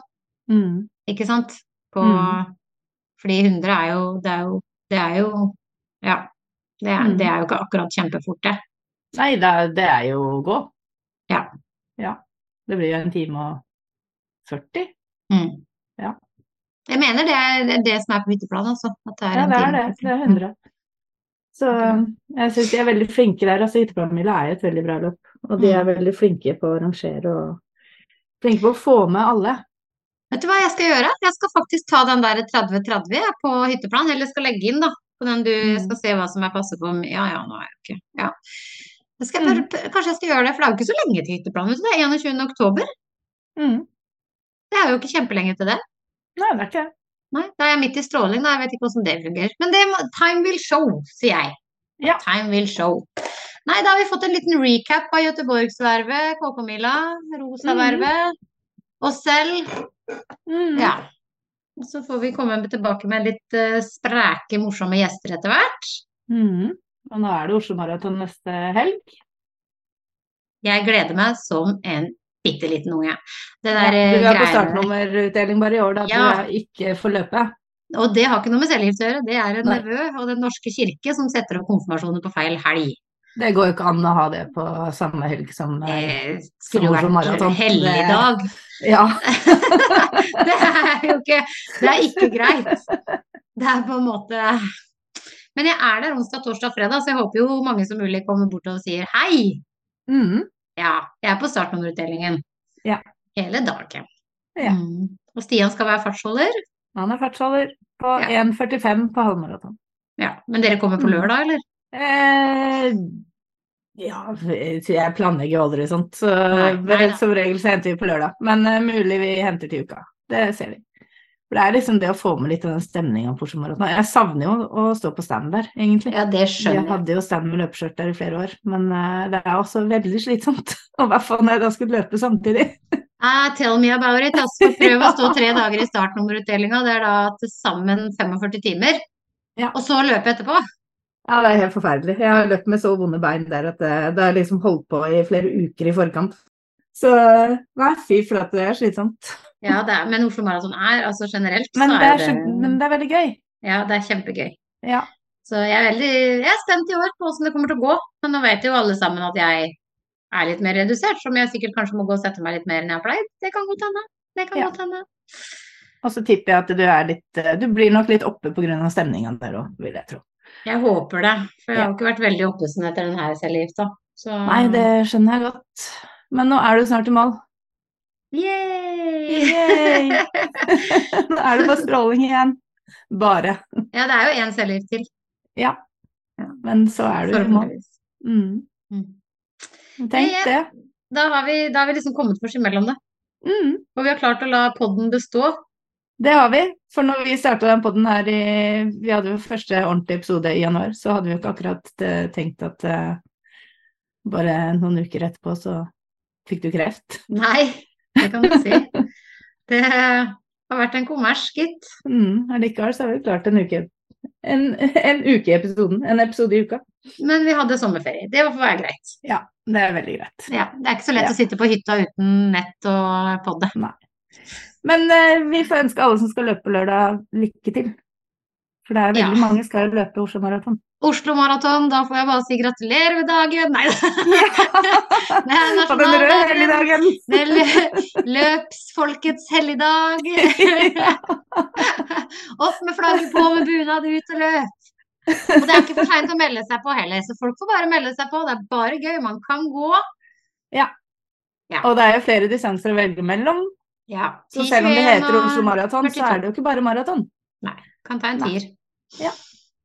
Speaker 3: Mm.
Speaker 2: ikke sant? På,
Speaker 3: Mm.
Speaker 2: Fordi 100 er jo Det er jo, det er jo Ja. Det er,
Speaker 3: Mm.
Speaker 2: det er jo ikke akkurat kjempefort, det.
Speaker 3: Nei, det er, det er jo gå.
Speaker 2: Ja.
Speaker 3: ja. Det blir jo en time og 40.
Speaker 2: Mm.
Speaker 3: Ja.
Speaker 2: Jeg mener det er det, som er på hytteplanen, altså. Det er
Speaker 3: Ja, det er det. Det er 100. Så jeg syns de er veldig flinke der. Altså, Hytteplanmila er jo et veldig bra løp. Og de er veldig flinke på å rangere og flinke på å få med alle.
Speaker 2: Vet du hva jeg skal gjøre? Jeg skal faktisk ta den der 30-30 på hytteplan, eller skal legge inn da, på den du
Speaker 3: Mm.
Speaker 2: skal se hva som er passe på. Ja, ja, nå er jeg ikke ja. Jeg skal,
Speaker 3: Mm.
Speaker 2: Kanskje jeg skal gjøre det, for det er jo ikke så lenge til hytteplanen. Det er 21. oktober.
Speaker 3: Mm.
Speaker 2: Det er jo ikke kjempelenge til det.
Speaker 3: Nei, det er ikke det.
Speaker 2: Nei, Da er jeg midt i stråling, da. Jeg vet ikke hvordan det fungerer. Men det time will show, sier jeg.
Speaker 3: Ja.
Speaker 2: Time will show. Nei, da har vi fått en liten recap av Göteborgsvervet, KK-mila, Rosavervet, oss selv.
Speaker 3: Mm.
Speaker 2: Ja. Og så får vi komme tilbake med litt eh, spreke, morsomme gjester etter hvert.
Speaker 3: Mm. Og nå er det Oslo Maraton neste helg.
Speaker 2: Jeg gleder meg som en bitte liten unge. Det der ja,
Speaker 3: du er på startnummerutdeling bare i år, da.
Speaker 2: Ja.
Speaker 3: Du ikke får løpe.
Speaker 2: Og det har ikke noe med cellegift å gjøre, det er en nevø og Den norske kirke som setter opp konfirmasjoner på feil helg.
Speaker 3: Det går jo ikke an å ha det på samme helg som eh, Oslo Maraton.
Speaker 2: helligdag.
Speaker 3: Ja.
Speaker 2: det er jo ikke Det er ikke greit. Det er på en måte Men jeg er der onsdag, torsdag, fredag, så jeg håper jo mange som mulig kommer bort og sier hei.
Speaker 3: Mm.
Speaker 2: Ja, jeg er på startnummerutdelingen.
Speaker 3: Ja.
Speaker 2: Hele dagen.
Speaker 3: Ja.
Speaker 2: Mm. Og Stian skal være fartsholder.
Speaker 3: Han er fartsholder på
Speaker 2: Ja.
Speaker 3: 1,45 på halvmaraton.
Speaker 2: Ja. Men dere kommer på
Speaker 3: Mm.
Speaker 2: lørdag, eller?
Speaker 3: Eh, ja, jeg planlegger jo aldri sånt, så som regel så henter vi på lørdag. Men uh, mulig vi henter til uka. Det ser vi. For det er liksom det å få med litt av den stemninga på Oslo. Jeg savner jo å stå på stand der, egentlig.
Speaker 2: Ja, det
Speaker 3: Jeg
Speaker 2: skjønner jeg.
Speaker 3: hadde jo stand med løpeskjørt der i flere år, men uh, det er også veldig slitsomt. Og i hvert fall når jeg da skulle løpe samtidig.
Speaker 2: Ah, tell me about it. Altså, prøv å stå tre dager i startnummerutdelinga. Det er da til sammen 45 timer.
Speaker 3: Ja.
Speaker 2: Og så løpe etterpå.
Speaker 3: Ja, det er helt forferdelig. Jeg har løpt med så vonde bein der at det, det har liksom holdt på i flere uker i forkant. Så nei, fy flate, det er slitsomt.
Speaker 2: Ja, det er, men Oslo Maraton er altså generelt
Speaker 3: Men
Speaker 2: så
Speaker 3: det
Speaker 2: er
Speaker 3: er, det, men det er veldig gøy.
Speaker 2: Ja, det er kjempegøy.
Speaker 3: Ja.
Speaker 2: Så jeg er veldig jeg er spent i år på hvordan det kommer til å gå. Men nå vet jo alle sammen at jeg er litt mer redusert, som jeg sikkert kanskje må gå og sette meg litt mer enn jeg har pleid. Det kan godt hende. Det kan
Speaker 3: Ja.
Speaker 2: godt hende.
Speaker 3: Og så tipper jeg at du er litt eh, Du blir nok litt oppe pga. stemninga der òg, vil jeg tro.
Speaker 2: Jeg håper det. For jeg har
Speaker 3: Ja.
Speaker 2: ikke vært veldig oppesen etter den her cellegifta. Så
Speaker 3: Nei, det skjønner jeg godt. Men nå er du snart i mål.
Speaker 2: Yay!
Speaker 3: Nå er det bare stråling igjen. Bare.
Speaker 2: Ja, det er jo én cellegift til.
Speaker 3: Ja. Men så er du i mål. Mm.
Speaker 2: Mm.
Speaker 3: Tenk
Speaker 2: Ja,
Speaker 3: det.
Speaker 2: Da har vi, da har vi liksom kommet oss imellom det.
Speaker 3: Mm.
Speaker 2: Og vi har klart å la podden bestå.
Speaker 3: Det har vi. For når vi starta den podden her i Vi hadde jo første ordentlige episode i januar, så hadde vi jo ikke akkurat eh, tenkt at uh, bare noen uker etterpå så fikk du kreft.
Speaker 2: Nei, det kan du si. Det har vært en kommers, gitt.
Speaker 3: Mm. alt så har vi klart en uke. En, en uke i episoden. En episode i uka.
Speaker 2: Men vi hadde sommerferie. Det får være greit.
Speaker 3: Ja, det er veldig greit.
Speaker 2: Ja, det er ikke så lett
Speaker 3: Ja.
Speaker 2: å sitte på hytta uten nett og podde.
Speaker 3: Men eh, vi får ønske alle som skal løpe lørdag, lykke til. For det er veldig
Speaker 2: Ja.
Speaker 3: mange skal løpe Oslo Maraton.
Speaker 2: Oslo Maraton, da får jeg bare si gratulerer med dagen. Nei da. Det er
Speaker 3: På den røde
Speaker 2: nasjonaldagen.
Speaker 3: helligdagen.
Speaker 2: Det er lø- løpsfolkets helligdag. Opp med flagget på med bunad ut og løp. Og det er ikke for seint å melde seg på heller, så folk får bare melde seg på. Det er bare gøy. Man kan gå.
Speaker 3: Og det er jo flere distanser å velge mellom.
Speaker 2: Ja.
Speaker 3: Så selv om det heter Oslo Maraton, så er det jo ikke bare maraton.
Speaker 2: Kan ta en
Speaker 3: Nei.
Speaker 2: tier.
Speaker 3: Ja.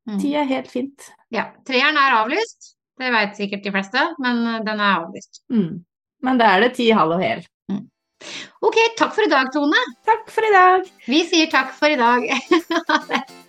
Speaker 2: Mm.
Speaker 3: Ti er helt fint.
Speaker 2: Ja. Treeren er avlyst. Det vet sikkert de fleste, men eh, den er avlyst.
Speaker 3: Mm. Men da er det ti, halv og hel.
Speaker 2: Ok, takk for i dag, Tone.
Speaker 3: Takk for i dag.
Speaker 2: Vi sier takk for i dag.